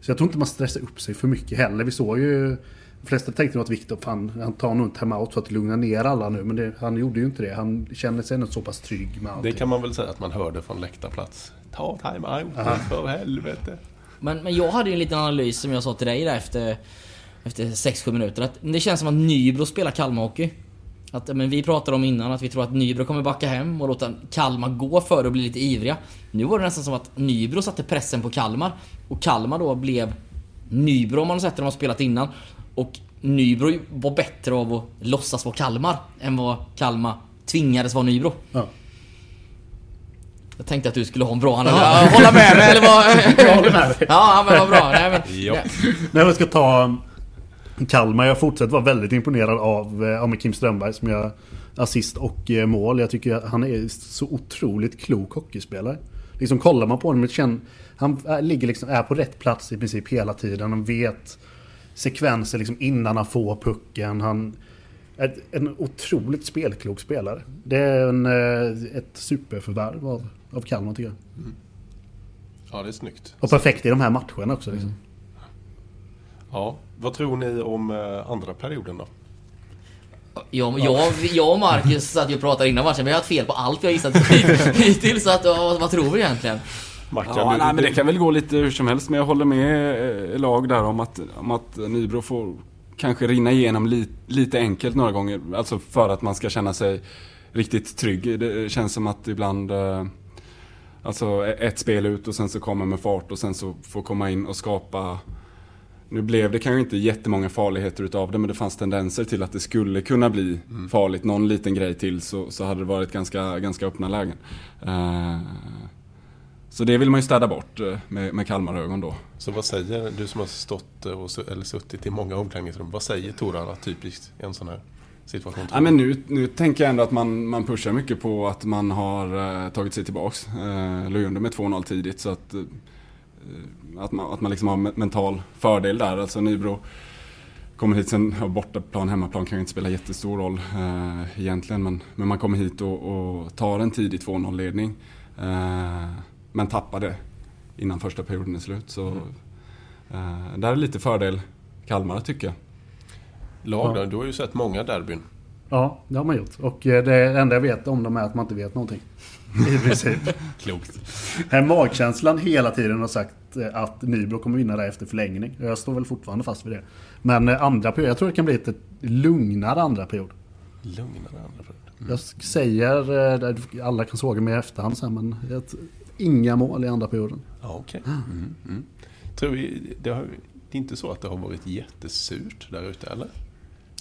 så jag tror inte man stressar upp sig för mycket heller. Vi såg ju... De flesta tänkte nog att Viktor, fan, han tar nog en timeout för att lugna ner alla nu. Men det, han gjorde ju inte det. Han känner sig ändå så pass trygg med allting. Det kan man väl säga att man hörde från läktarplats. Ta time-out för helvete. Men, men jag hade ju en liten analys som jag sa till dig där efter, efter 6-7 minuter. Att det känns som att Nybro spelar Kalmar-hockey. Att, men vi pratade om innan att vi tror att Nybro kommer backa hem och låta Kalmar gå före och bli lite ivriga. Nu var det nästan som att Nybro satte pressen på Kalmar. Och Kalmar då blev Nybro om man har sett det de har spelat innan. Och Nybro var bättre av att låtsas vara Kalmar än vad Kalmar tvingades vara Nybro. Ja. Jag tänkte att du skulle ha en bra analys. Ja. Hålla med mig eller vad? Jag håller med dig. Ja men vad bra. Nej, men, Ja. När jag ska ta Kalmar, jag fortsätter vara väldigt imponerad av, eh, av Kim Strömberg som gör assist och eh, mål. Jag tycker att han är så otroligt klok hockeyspelare. Liksom kollar man på honom, känner, han ligger liksom, är på rätt plats i princip hela tiden. Han vet sekvenser liksom innan han får pucken. Han är en otroligt spelklok spelare. Det är en, eh, ett superförvärv av, av Kalmar tycker jag. ja, det är snyggt. Och perfekt i de här matcherna också. Liksom. Ja. Vad tror ni om eh, andra perioden då? Jag, jag, jag och Marcus satt ju och pratade innan matchen. Vi har haft fel på allt vi har gissat hittills. Så att, vad, vad tror vi egentligen? Mackan, Ja, du- nej, men det kan väl gå lite hur som helst, men jag håller med eh, lag där om att, om att Nybro får kanske rinna igenom li, lite enkelt några gånger. Alltså för att man ska känna sig riktigt trygg. Det känns som att ibland eh, Alltså ett spel ut och sen så kommer med fart och sen så får komma in och skapa Nu blev det kanske inte jättemånga farligheter utav det men det fanns tendenser till att det skulle kunna bli farligt. Någon liten grej till så, så hade det varit ganska, ganska öppna lägen. Eh, så det vill man ju städa bort eh, med, med Kalmarögon då. Så vad säger du som har stått eh, och, eller suttit i många omklädningsrum. Vad säger Torara typiskt i en sån här situation? Ja, men nu, nu tänker jag ändå att man, man pushar mycket på att man har eh, tagit sig tillbaks. Eh, låg under med 2-0 tidigt så att, att man, att man liksom har me- mental fördel där. Alltså Nybro kommer hit sen, ja, bortaplan, hemmaplan kan ju inte spela jättestor roll eh, egentligen. Men, men man kommer hit och, och tar en tidig 2-0 ledning. Eh, men tappar det innan första perioden är slut. Så eh, där är lite fördel Kalmar tycker jag. Lag då? Ja. Du har ju sett många derbyn. Ja, det har man gjort. Och eh, det enda jag vet om dem är att man inte vet någonting. I princip. Klokt. Den Magkänslan hela tiden har sagt eh, att Nybro kommer vinna där efter förlängning. Och Jag står väl fortfarande fast vid det. Men eh, andra period, jag tror det kan bli ett lugnare andra period. Lugnare andra period. Jag säger, alla kan såga mig i efterhand sen, men ett, inga mål i andra perioden. Ja, okej. Mm, mm. Tror vi, det, har, det är inte så att det har varit jättesurt där ute, eller?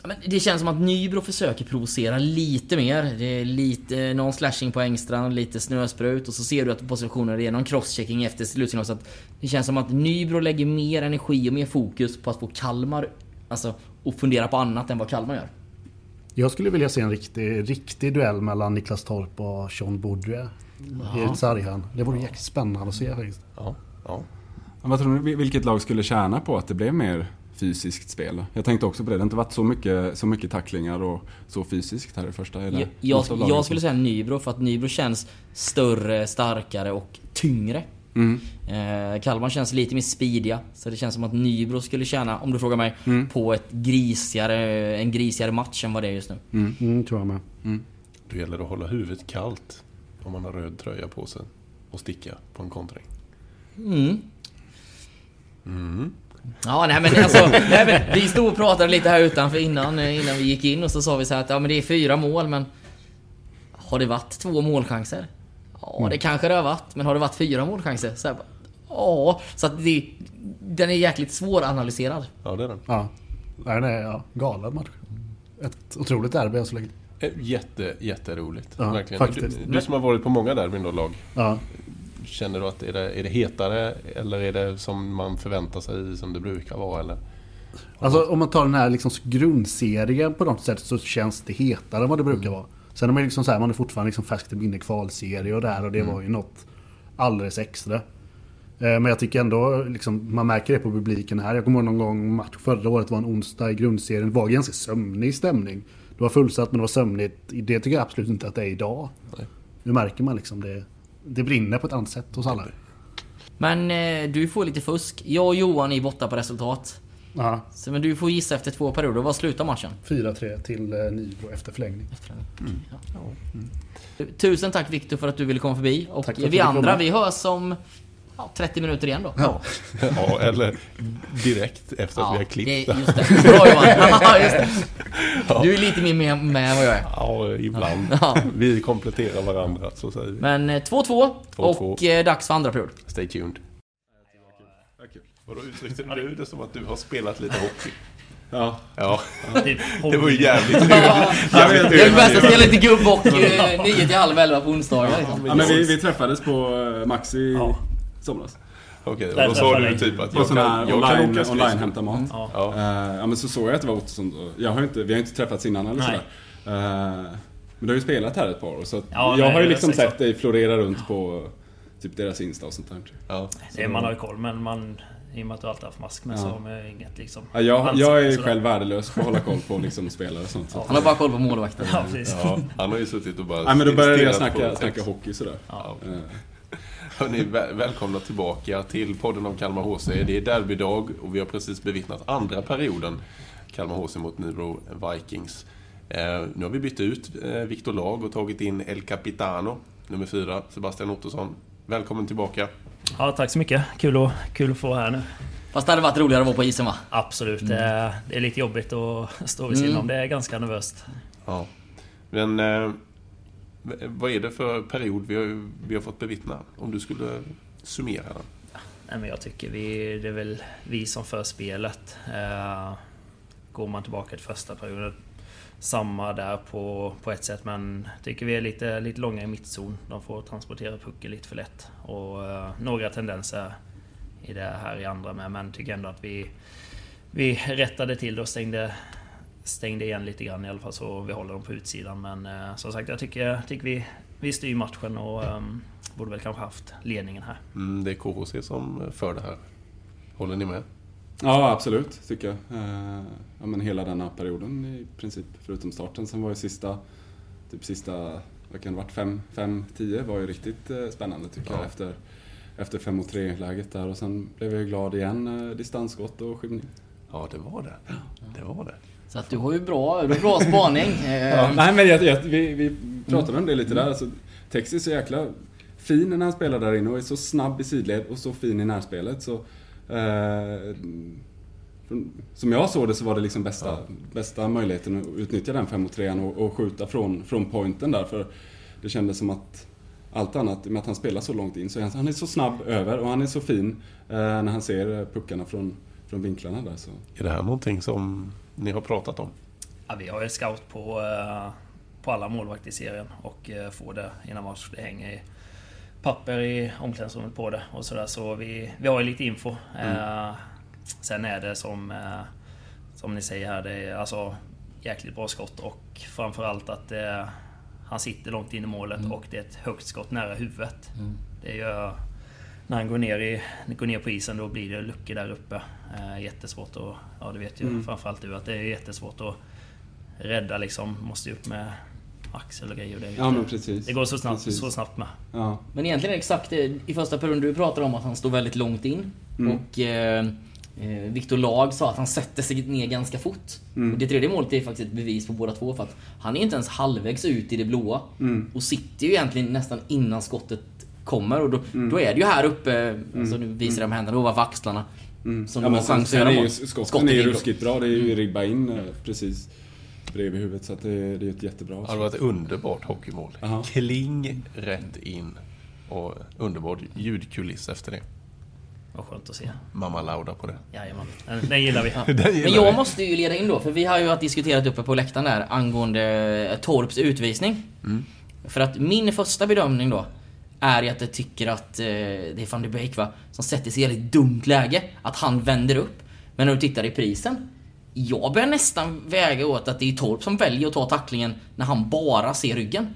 Men det känns som att Nybro försöker provocera lite mer. Det är lite någon slashing på Engstrand, lite snösprut och så ser du att positioner det är någon crosschecking efter slutsignal. Så att det känns som att Nybro lägger mer energi och mer fokus på att få Kalmar Alltså, och fundera på annat än vad Kalmar gör. Jag skulle vilja se en riktig, riktig duell mellan Niklas Torp och Sean Baudouin i sarghörn. Det vore jäkligt spännande att se faktiskt. Ja. ja. Vad tror ni, vilket lag skulle tjäna på att det blev mer fysiskt spel? Jag tänkte också på det, det har inte varit så mycket, så mycket tacklingar och så fysiskt här i första. Eller Jag, jag, jag skulle säga Nybro för att Nybro känns större, starkare och tyngre. Mm. Eh, Kalmar känns lite mer speediga. Så det känns som att Nybro skulle tjäna, om du frågar mig, Mm. på ett grisigare, en grisigare match än vad det är just nu. Mm, tror jag med. Då gäller det att hålla huvudet kallt om man har röd tröja på sig och sticka på en kontring. Mm. Ja, nej men alltså, nej, men vi stod och pratade lite här utanför innan, eh, innan vi gick in och så sa vi så här att ja men det är fyra mål men... Har det varit två målchanser? Ja, det kanske det har varit, men har det varit fyra målchanser? Så här, ja, så att det, den är jäkligt svåranalyserad. Ja, det är den. Ja. Det är ja, galen match. ett otroligt derby än så länge. Eh, Jätte, jätteroligt. Ja, Verkligen. faktiskt. Du, du som har varit på många derbyn då, lag. Ja. Känner du att är det, är det hetare eller är det som man förväntar sig som det brukar vara? Eller? Alltså om man tar den här liksom grundserien på något sätt så känns det hetare än vad det brukar vara. Sen är man, liksom så här, man är fortfarande liksom färskt i minne kvalserie och där och det var ju något alldeles extra. Eh, Men jag tycker ändå, liksom, man märker det på publiken här. Jag kommer ihåg någon gång match förra året var en onsdag i grundserien. Det var ganska sömnig stämning. Det var fullsatt men det var sömnigt. Det tycker jag absolut inte att det är idag. Nej. Nu märker man liksom det. Det brinner på ett annat sätt hos alla. Men eh, du får lite fusk. Jag och Johan är borta på resultat. Ja, Så, men du får gissa efter två perioder. Vad slutar matchen? 4-3 till eh, Nybro efter förlängning. Tusen tack Viktor för att du ville komma förbi. Och Tack vi andra, vi hörs om ja, 30 minuter igen då. Ja. Ja, eller direkt efter att vi har klippt det, det. just det. Bra Johan. Ja, just det. Du är lite mer med, med än vad jag är. Ja, ibland. Ja. Vi kompletterar varandra, så säger vi. Men eh, 2-2 och eh, dags för andra period. Stay tuned. Vadå uttryckte du det som att du har spelat lite hockey? Ja. Ja, det var ju jävligt Jag jävligt är bäst att spela lite gubb och 9 till halv 11 på onsdagar. Ja men vi, vi träffades på eh, Maxi Ja. Somras. Okej, Där då sa du typ att jag kan, jag kan online, åka skridskor. online hämta mat. Ja. Ja. Eh, ja men så såg jag att det var Ottosson. Jag har inte, vi har inte träffats innan eller Nej. sådär. Eh, men du har ju spelat här ett par år så att Ja, jag nej, har ju liksom sett dig florera runt på typ deras Insta och sånt där. Ja. Det, man har ju koll men man... I och med att du alltid haft mask med så Ja. har man ju inget liksom... Ja, jag, jag är själv värdelös på att hålla koll på liksom spelare och sånt. Så. Han har bara koll på målvakten. Ja, ja, han har ju suttit och bara Nej men då började jag snacka, snacka hockey sådär. Ja. Hörni, väl- välkomna tillbaka till podden om Kalmar HC. Det är derbydag och vi har precis bevittnat andra perioden Kalmar HC mot Nybro Vikings. Eh, nu har vi bytt ut eh, Viktor Lag och tagit in El Capitano, nummer fyra, Sebastian Ottosson. Välkommen tillbaka. Ja, tack så mycket. Kul att, kul att få vara här nu. Fast det hade varit roligare att vara på isen va? Absolut. Det, är, det är lite jobbigt att stå vid sidan Mm. om. Det är ganska nervöst. Ja. Men eh, vad är det för period vi har, vi har fått bevittna? Om du skulle summera den. Nej, men jag tycker vi, det är väl vi som för spelet. Eh, går man tillbaka till första perioden. Samma där på, på ett sätt men tycker vi är lite, lite långa i mittzon. De får transportera pucken lite för lätt. Och eh, några tendenser i det här i andra med. Men tycker ändå att vi, vi rättade till det och stängde, stängde igen lite grann i alla fall så vi håller dem på utsidan. Men eh, som sagt jag tycker, tycker vi, vi styr matchen och eh, borde väl kanske haft ledningen här. Mm, det är KHC som för det här. Håller ni med? Ja, absolut, tycker jag. Eh, ja, men hela denna perioden i princip, förutom starten. Sen var ju sista, typ sista, vad kan det varit, fem, fem, tio var ju riktigt eh, spännande tycker Ja. jag efter, efter 5 mot 3 läget där. Och sen blev jag glad igen, eh, distansskott och skymning. Ja, det var det. Det var det. Så att du har ju bra, du har bra spaning. Eh, Ja, nej men jag, jag, vi, vi pratade om det lite där. Alltså, Tex är så jäkla fin när han spelar där inne och är så snabb i sidled och så fin i närspelet. Så, eh, från- som jag såg det så var det liksom bästa, bästa möjligheten att utnyttja den 5 mot 3 och, och skjuta från, från pointen där. För det kändes som att allt annat, med att han spelar så långt in, så är han, han är så snabb över och han är så fin eh, när han ser puckarna från, från vinklarna där. Så. Är det här någonting som ni har pratat om? Ja, vi har ju scout på, eh, på alla målvakter i serien och eh, får det innan match. Det hänger i papper i omklädningsrummet på det och sådär. Så vi, vi har ju lite info. Eh, sen är det som, som ni säger här, det är alltså jäkligt bra skott och framförallt att eh, han sitter långt in i målet och det är ett högt skott nära huvudet. Det gör... När han går ner, i, går ner på isen då blir det luckor där uppe. Eh, jättesvårt att... Ja, det vet ju framförallt du att det är jättesvårt att rädda liksom. Måste ju upp med axel och grejer. och Det, Ja men precis. det går så snabbt, Precis. så snabbt med. Ja. Men egentligen exakt det, i första perioden du pratar om att han står väldigt långt in. Mm. Och eh, eh, Viktor Lag sa att han sätter sig ner ganska fort. Mm. Och det tredje målet är faktiskt ett bevis på båda två för att han är inte ens halvvägs ut i det blåa. Mm. Och sitter ju egentligen nästan innan skottet kommer och då, Mm. då är det ju här uppe, alltså nu visar jag med händerna, ovanför axlarna. Mm. Som ja, de men har sen, chans att sen göra är ju mål. skotten Skottet är ju ruskigt bra. Det är ju ribba in eh, precis bredvid huvudet. Så att det, det är ett jättebra Det hade varit ett underbart hockeymål. Aha. Kling rätt in. Och underbar ljudkuliss efter det. var skönt att se. Mamma Lauda på det. Jajamän, den, gillar vi. Den gillar Men jag vi. måste ju leda in då, för vi har ju diskuterat uppe på läktaren där angående Torps utvisning. För att min första bedömning då är ju att jag tycker att eh, det är van de Beek va, som sätter sig i ett väldigt dumt läge. Att han vänder upp. Men när du tittar i prisen. Jag börjar nästan väga åt att det är Torp som väljer att ta tacklingen när han bara ser ryggen.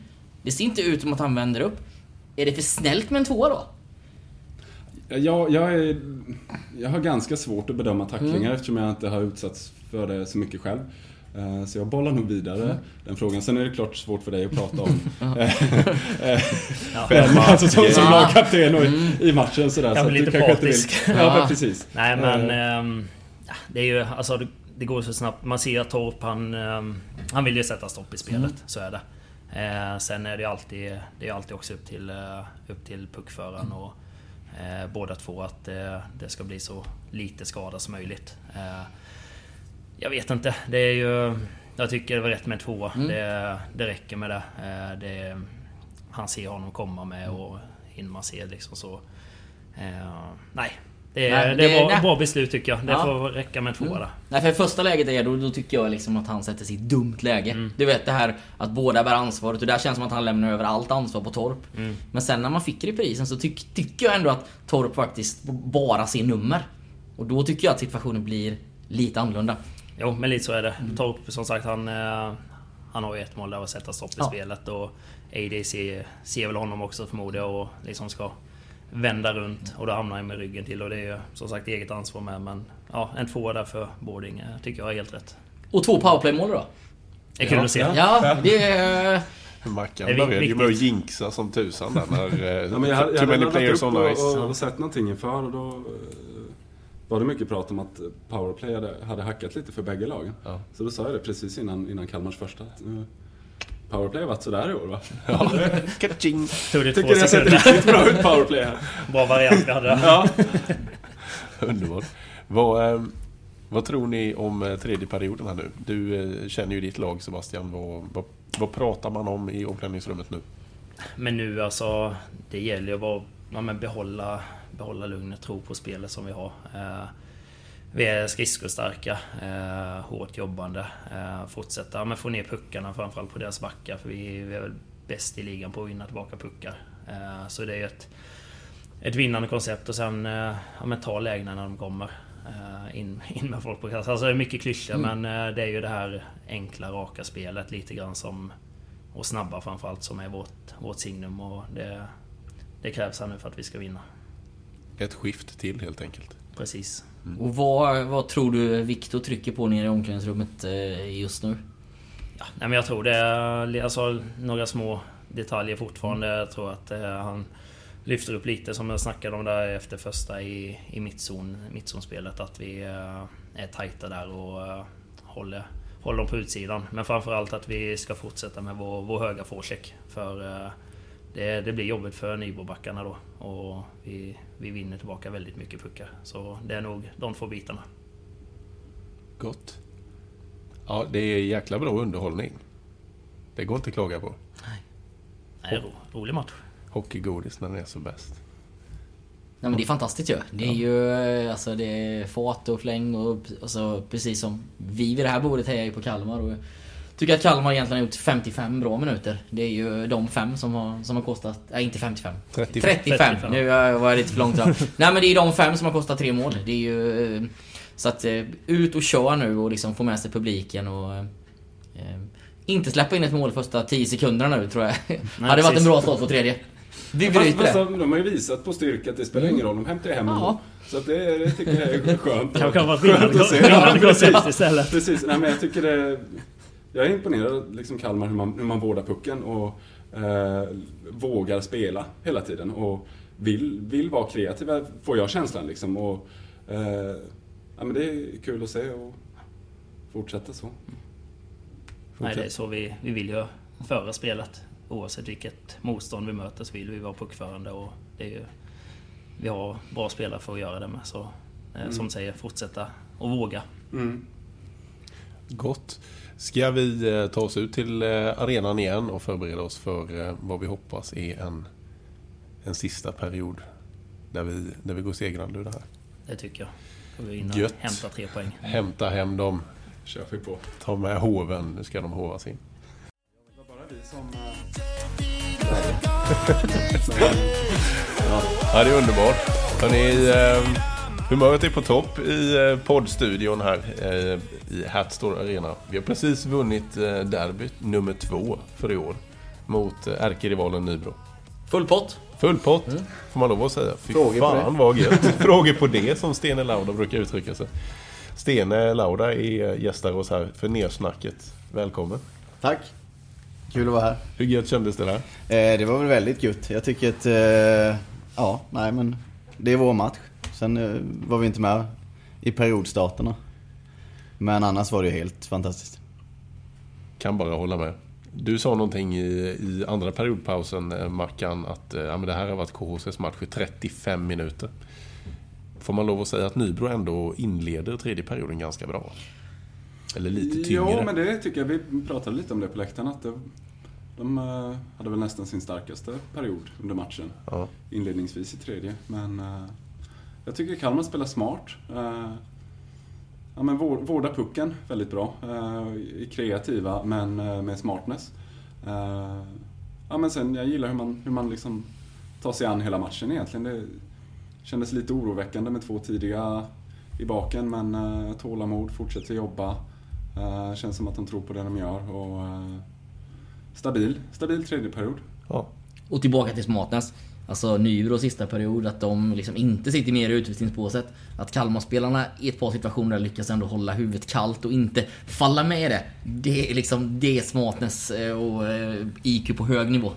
Det ser inte ut som att han vänder upp. Är det för snällt med en tvåa då? Jag, jag, är, jag har ganska svårt att bedöma tacklingar Mm. eftersom jag inte har utsatts för det så mycket själv. Eh, Så jag bollar nog vidare Mm. den frågan. Sen är det klart svårt för dig att prata om. Eh, Ja. Men alltså som, som lagkapten och i- i matchen sådär. Jag så blir lite vill- Ja, men precis. Nej men... Eh, ja, det är ju, alltså det, det går så snabbt. Man ser att Torp han... ehm, han vill ju sätta stopp i spelet, så är det. Eh, sen är det alltid, det är alltid också upp till, eh, upp till puckföraren och eh, båda två att eh, det ska bli så lite skada som möjligt. Eh, jag vet inte, det är ju... Jag tycker det var rätt med en tvåa. Det, det räcker med det. Eh, det. Han ser honom komma med och hinner man se liksom så... Eh, nej. Det, är- Nej, det, det- nej. ett bra beslut tycker jag. Det Ja. får räcka med en tvåa där. Nej för första läget är då, då tycker jag liksom att han sätter sig i ett dumt läge. Du vet det här att båda bär ansvaret och där känns det som att han lämnar över allt ansvar på Torp. Men sen när man fick reprisen så tyck, tycker jag ändå att Torp faktiskt bara ser nummer. Och då tycker jag att situationen blir lite annorlunda. Jo, men lite så är det. Torp, som sagt, han, eh, han har ju ett mål där att sätta stopp i Ja. spelet och AD ser, ser väl honom också förmodar jag och liksom ska vända runt och då hamnar han med ryggen till och det är ju som sagt eget ansvar med men ja, en tvåa där för boarding eh, tycker jag är helt rätt. Och två powerplay-mål då. Det är kul Ja, att se. ja. Ja, det är... Mackan började ju med att jinxa som tusan där när... eh, Ja, men jag, hade- jag hade laddat upp och, och, och sett någonting inför och då var det mycket prat om att powerplay hade, hade hackat lite för bägge lagen. Ja. Så då sa jag det precis innan, innan Kalmars första. Att, eh, powerplay har varit sådär i år va? Det Tycker två det har sett riktigt bra ut powerplay här. Bra variant vi hade. Ja. Underbart. Vad, eh, vad tror ni om eh, tredje perioden här nu? Du känner ju ditt lag Sebastian. Vad, vad, vad pratar man om i omklädningsrummet nu? Men nu alltså, det gäller ju att ja, behålla, behålla lugnet, tro på spelet som vi har. Eh, vi är skridskostarka, eh, hårt jobbande. Eh, fortsätta men få ner puckarna framförallt på deras backar för vi, vi är väl bäst i ligan på att vinna tillbaka puckar. Eh, så det är ju ett, ett vinnande koncept och sen eh, ja, men ta lägena när de kommer. Eh, in, in med folk på kast. Alltså det är mycket klyschor men eh, det är ju det här enkla, raka spelet lite grann som och snabba framförallt som är vårt, vårt signum och det, det krävs här nu för att vi ska vinna. Ett skift till helt enkelt. Precis. Och vad, vad tror du Viktor trycker på nere i omklädningsrummet eh, just nu? Ja, nej, men jag tror det är alltså, några små detaljer fortfarande. Jag tror att eh, han lyfter upp lite som jag snackade om där efter första i, i mittzon, mittzonspelet. Att vi eh, är tajta där och eh, håller, håller dem på utsidan. Men framförallt att vi ska fortsätta med vår, vår höga forecheck. För eh, det, det blir jobbigt för Nybobackarna då. Och vi, vi vinner tillbaka väldigt mycket puckar. Så det är nog de två bitarna. Gott. Ja, det är jäkla bra underhållning. Det går inte att klaga på. Nej, ro, rolig match. Hockeygodis när den är så bäst. Nej men det är fantastiskt ju. Det är ju alltså det är fart och fläng och alltså, precis som vi vid det här bordet hejar ju på Kalmar och tycker att Kalmar egentligen har gjort 55 bra minuter. Det är ju de fem som har, som har kostat, nej inte 55. 35. 35. 35. Nu var jag lite för långt fram. Nej men det är de fem som har kostat tre mål. Det är ju... eh, Så att eh, ut och kör nu och liksom få med sig publiken och... eh, eh, Inte släppa in ett mål första 10 sekunderna nu tror jag. hade varit en precis. bra start på tredje. Vi Fast, bryter fast det. de, har ju visat på styrka att det spelar ingen roll, de hämtar ju hem Ja. mål. Så att det, det tycker jag är skönt. Kanske kan vara Skönt att se. Ja, precis. Precis, nej men jag tycker det... Jag är imponerad liksom Kalmar hur man, hur man vårdar pucken och eh, vågar spela hela tiden och vill, vill vara kreativa, får jag känslan liksom. Och, eh, ja, men det är kul att se och fortsätta så. Nej, det är så vi, vi vill ju föra spelet. Oavsett vilket motstånd vi möter så vill vi vara puckförande och det är ju... Vi har bra spelare för att göra det med. Så eh, som säger, fortsätta och våga. Gott. Ska vi eh, ta oss ut till eh, arenan igen och förbereda oss för eh, vad vi hoppas är en, en sista period när vi, när vi går segrande ur det här. Det tycker jag. Får vi och hämta tre poäng. Hämta hem dem, kör vi på. ta med hoven, nu ska de hovas in. Det var bara vi som... Ja, det är underbart. Hörrni, eh, humöret är på topp i eh, poddstudion här eh, i Hatstore Arena. Vi har precis vunnit eh, derbyt nummer två för i år mot ärkerivalen Nybro. Full pott. Full pott, får man lov att säga. Fy Frågor på fan vad gött. Frågor på det, som Stene Lauda brukar uttrycka sig. Stene Lauda är gästar oss här för nersnacket. Välkommen. Tack. Kul att vara här. Hur gött kändes det där? Eh, det var väl väldigt gött. Jag tycker att, eh, ja, nej men det är vår match. Sen eh, var vi inte med i periodstarterna. Men annars var det ju helt fantastiskt. Kan bara hålla med. Du sa någonting i, i andra periodpausen, eh, Mackan, att eh, ja, men det här har varit KHCs match i 35 minuter. Får man lov att säga att Nybro ändå inleder tredje perioden ganska bra? Eller lite tyngre? Ja, men det tycker jag. Vi pratade lite om det på läktaren. Att det, de hade väl nästan sin starkaste period under matchen. Ja. Inledningsvis i tredje. Men jag tycker Kalmar spelar smart. Eh, ja, men vår- vårdar pucken väldigt bra. Eh, är kreativa, men eh, med smartness. Ja, men sen, jag gillar hur man, hur man liksom tar sig an hela matchen egentligen. Det kändes lite oroväckande med två tidiga i baken, men tålamod, fortsätter jobba. Känns som att de tror på det de gör. Och, stabil, stabil tredje period. Ja. Och tillbaka till smartness. Alltså Nybro sista period, att de liksom inte sitter ner i utvisningsbåset. Att Kalmarspelarna i ett par situationer lyckas ändå hålla huvudet kallt och inte falla med i det. Det är liksom, det är smartness eh, och eh, IQ på hög nivå.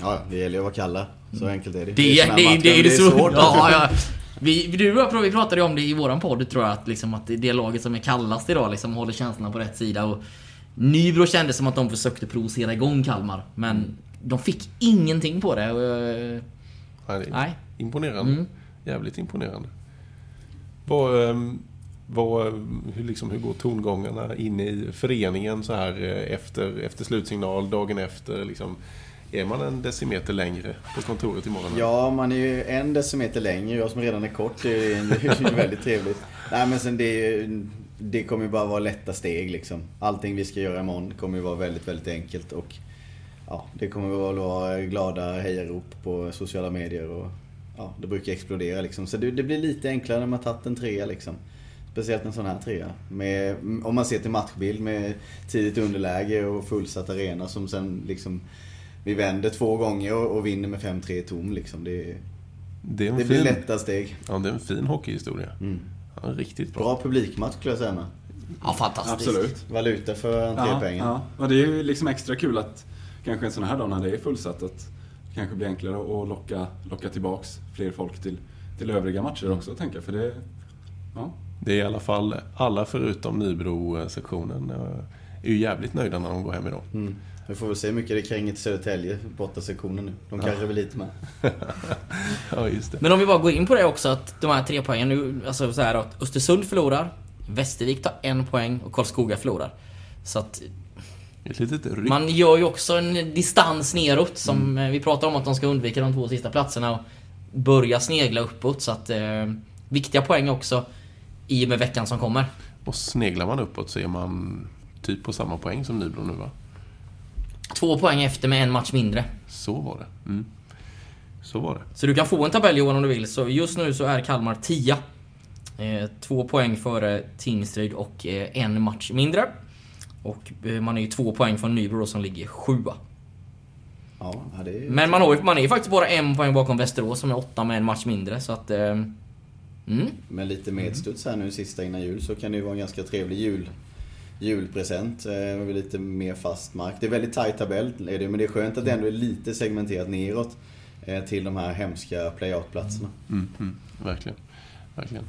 Ja, det gäller ju att vara kalla. Så enkelt är det. Det är det, match, det, är det, så. svårt. Ja, ja. Vi, du och vi pratade ju om det i våran podd tror jag, att, liksom, att det det laget som är kallast idag liksom håller känslorna på rätt sida. Och Nybro kändes som att de försökte provocera igång Kalmar, men de fick ingenting på det. Och, eh, är Nej. Imponerande. Mm. Jävligt imponerande. Vad, ehm, vad, hur, liksom, hur går tongångarna in i föreningen så här eh, efter, efter slutsignal, dagen efter? Liksom, är man en decimeter längre på kontoret imorgon? Ja, man är ju en decimeter längre. Jag som redan är kort, det är väldigt trevligt. Nej, men sen det, ju- det kommer ju bara vara lätta steg liksom. Allting vi ska göra imorgon kommer ju vara väldigt, väldigt enkelt. Och ja, det kommer väl vara glada hejarop på sociala medier. Och, ja, det brukar explodera liksom. Så det, det blir lite enklare när man tagit en trea liksom. Speciellt en sån här trea. Med, om man ser till matchbild med tidigt underläge och fullsatt arena som sen liksom vi vänder två gånger och, och vinner med 5-3 tom liksom. Det, det, det blir fin, lätta steg. ja, det är en fin hockeyhistoria. Mm. Ja, riktigt bra. Bra publikmatch skulle jag säga med. ja, fantastiskt. Absolut. Valuta för Ja, entrépengen. ja. Och det är ju liksom extra kul att kanske en sån här dag när det är fullsatt att det kanske blir enklare att locka, locka tillbaks fler folk till, till övriga matcher också, tänker jag. För det, ja. Det är i alla fall alla förutom Nybro-sektionen eh, är ju jävligt nöjda när de går hem idag. Mm. Vi får väl se hur mycket det kränger till Södertälje, borta sektionen nu. De kanske blir lite med. Ja, just det. Men om vi bara går in på det också att de här tre poängen nu, alltså så här att Östersund förlorar, Västervik tar en poäng och Karlskoga förlorar. Så att Ett litet ryck. man gör ju också en distans neråt som eh, vi pratar om att de ska undvika de två sista platserna och börja snegla uppåt så att eh, viktiga poäng också i och med veckan som kommer. Och sneglar man uppåt så är man typ på samma poäng som Nybro nu va? Två poäng efter med en match mindre. Så var det. Mm. Så var det. Så du kan få en tabell Johan om du vill. Så just nu så är Kalmar 10. Eh, två poäng före Tingsryd och eh, en match mindre. Och eh, man är ju två poäng från Nybro som ligger sjua. Ja, är... Men man, har, man är ju faktiskt bara en poäng bakom Västerås som är åtta med en match mindre. Så att... Eh, mm. Med lite medstuds här nu sista innan jul så kan det ju vara en ganska trevlig jul, julpresent. Eh, med lite mer fast mark. Det är väldigt tajt tabell är det, men det är skönt att det ändå är lite segmenterat neråt. eh, Till de här hemska playout-platserna. Mm, mm. Verkligen. Verkligen.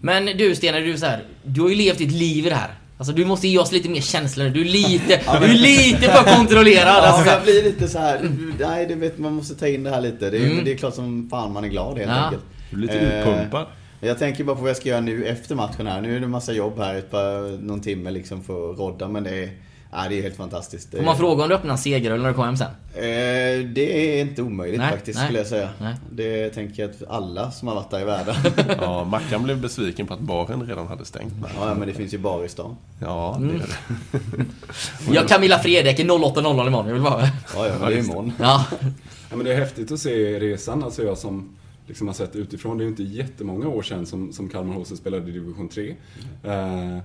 Men du Sten, du, är så här, du har ju levt ditt liv i det här. Alltså du måste ge oss lite mer känslor. Du är lite, du är lite för kontrollerad. Ja, Alltså, så jag blir lite så här. nej det vet man måste ta in det här lite. Det är, Mm. det är klart som fan man är glad helt Ja. enkelt. Du blir lite Eh, utpumpad. Jag tänker bara på vad jag ska göra nu efter matchen här. Nu är det en massa jobb här, ett par, någon timme liksom för att rodda. Men det är, ja, det är helt fantastiskt. Får man fråga om du öppnar segeröl när du kommer hem sen? Eh, det är inte omöjligt Nej, faktiskt nej, skulle jag säga. nej. Det tänker jag att alla som har varit där är värda. Ja, Mackan blev besviken på att baren redan hade stängt. Ja, men det finns ju bar i stan. Ja, det är det. Jag Camilla Fredrik är 08.00 imorgon, jag vill bara... Ja, ja, det är imorgon. Ja. Ja, men det är häftigt att se resan. Alltså jag som liksom har sett utifrån. Det är ju inte jättemånga år sedan som, som Kalmar HC spelade i division 3. Eh,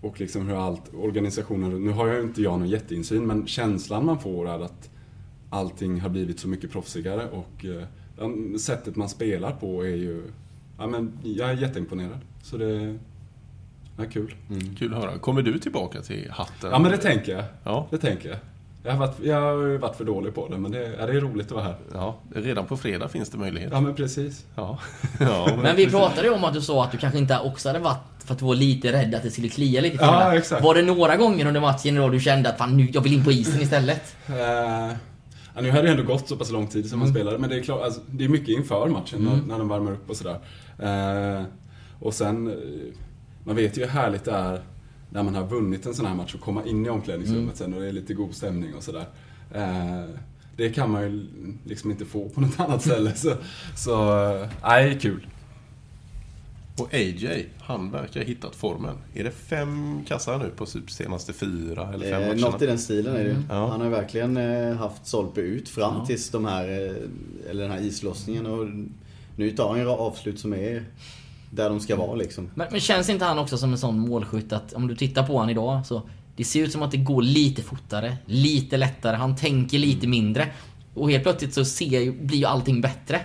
och liksom hur allt, organisationen, nu har jag ju inte jag någon jätteinsyn, men känslan man får är att allting har blivit så mycket proffsigare och eh, sättet man spelar på är ju, ja men jag är jätteimponerad. Så det är kul. Kul att höra. Kommer du tillbaka till hatten? Ja men det tänker jag. Ja. Det tänker jag. Jag har, varit, jag har ju varit för dålig på det, men det, ja, det är roligt att vara här. Ja, redan på fredag finns det möjlighet. Ja men precis. Ja. ja Men vi pratade ju om att du sa att du kanske inte också hade varit för att du var lite rädd att det skulle klia lite Ja, exakt. Var det några gånger under matchen då du kände att fan, nu, jag vill in på isen istället? Eh, ja, nu har det ändå gått så pass lång tid som man Mm. spelade, men det är klart, alltså, det är mycket inför matchen när, när de värmer upp och sådär. Eh, och sen, man vet ju hur härligt det är när man har vunnit en sån här match och komma in i omklädningsrummet Mm. sen och det är lite god stämning och sådär. Eh, det kan man ju liksom inte få på något annat ställe. Så, så eh, nej, kul. Och AJ, han verkar ha hittat formen. Är det fem kassar nu på typ senaste fyra eller fem Eh, matcherna? något i den stilen är det ju. Ja. Han har verkligen eh, haft Solpe ut fram Ja. tills de här, eh, eller den här islossningen. Och nu tar han ju avslut som är där de ska vara liksom. Men, men känns inte han också som en sån målskytt att om du tittar på han idag så det ser ut som att det går lite fortare, lite lättare, han tänker lite mindre. Och helt plötsligt så ser, blir ju allting bättre. Eh,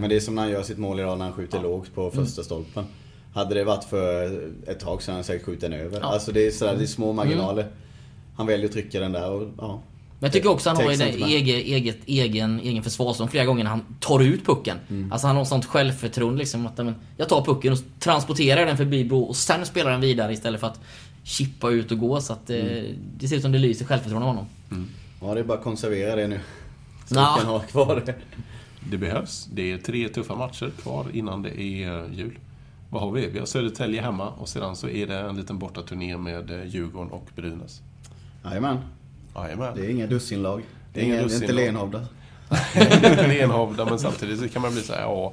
Men det är som när han gör sitt mål idag när han skjuter lågt på första stolpen. Hade det varit för ett tag sedan hade han säkert skjutit den över. Ja. Alltså det är, sådär, det är små marginaler. Han väljer att trycka den där och ja. Men jag tycker också han har med. eget, eget, egen, egen försvarszon flera gånger när han tar ut pucken. Alltså han har sånt självförtroende liksom. Att, men, jag tar pucken och transporterar den förbi Bro och sen spelar den vidare istället för att chippa ut och gå. Så att eh, det ser ut som det lyser självförtroende av honom. Ja, det är bara att konservera det nu. Så vi kan ha kvar det. Det behövs. Det är tre tuffa matcher kvar innan det är eh, jul. Vad har vi? Vi har Södertälje hemma och sedan så är det en liten bortaturné med eh, Djurgården och Brynäs. Jajamän. Jajamän. Det är inga dussinlag. Det är Inga inga, inte dussinlag. Lenhovda. Lenhovda, men samtidigt kan man bli så här, ja,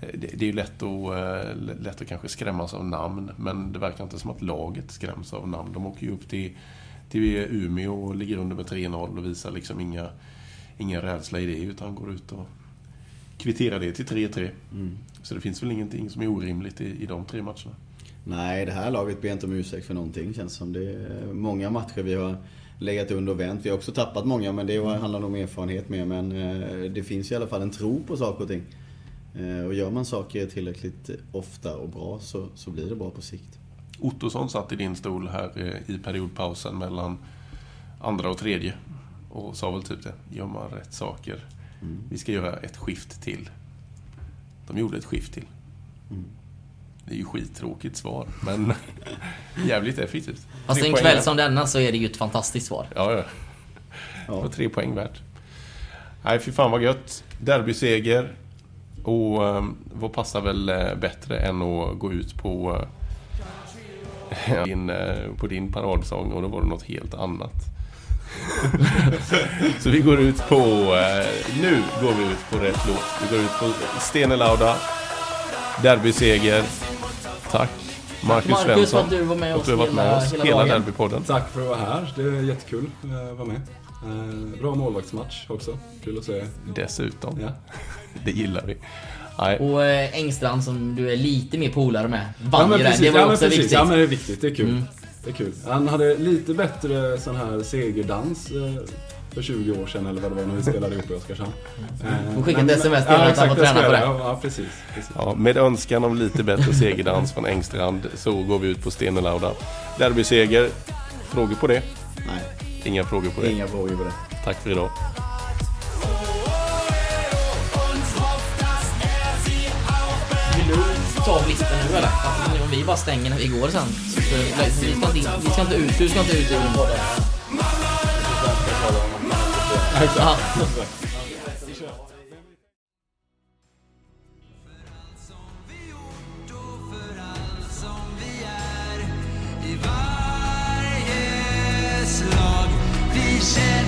det, det är ju lätt att, eh, lätt att kanske skrämmas av namn, men det verkar inte som att laget skräms av namn. De åker ju upp till, till Umeå och ligger under med 3-0 och visar liksom inga, ingen rädsla i det, utan går ut och kvitterar det till 3-3. Så det finns väl ingenting som är orimligt i, i de tre matcherna. Nej, det här laget ber inte om ursäkt för någonting känns som. Det är många matcher vi har legat under och vänt. Vi har också tappat många men det var- handlar nog om erfarenhet mer. Men eh, det finns i alla fall en tro på saker och ting. Eh, Och gör man saker tillräckligt ofta och bra så, så blir det bra på sikt. Ottosson satt i din stol här eh, i periodpausen mellan andra och tredje och sa väl typ det, gör man rätt saker, vi ska göra ett skift till. De gjorde ett skift till. Det är ju skittråkigt svar, men jävligt effektivt. Fast Tre en kväll som denna så är det ju ett fantastiskt svar. Ja, ja. Det var tre poäng värt. Nej, fy fan vad gött. Derbyseger. Och um, vad passar väl eh, bättre än att gå ut på, eh, din, eh, på din paradsång och då var det något helt annat. Så vi går ut på... Nu går vi ut på rätt låt. Vi går ut på Stenelauda. Derbyseger. Tack. Marcus, Marcus, Svensson. för att du var med Och oss du har varit med oss hela hela. Derbypodden. Tack för att vara här. Det är jättekul att vara med. Eh, Bra målvaktsmatch också. Kul att se. Dessutom. Ja. Det gillar vi. Nej, Och eh, Engstrand som du är lite mer polare med. Ja, Vann det. precis. Det var ja, också precis. viktigt. Ja, men det är viktigt. Det är kul. Mm. Det är kul. Han hade lite bättre sån här segerdans eh, för 20 år sedan eller vad det var när vi spelade ihop i Oskarshamn. Eh, Får skicka ett men- sms till honom att han får träna på det. Ja, precis. precis. Ja, med önskan om lite bättre segerdans från Engstrand så går vi ut på Stenelauda. Derbyseger. Frågor på det? Nej, Inga frågor på det. inga frågor på det. Tack för idag. Vill du ta blixten nu eller? Alltså, Om vi bara stänger när vi går sen. Så, vi, ska inte, vi ska inte ut, du ska inte ut ur den podden. Ja. I varje slag vi känner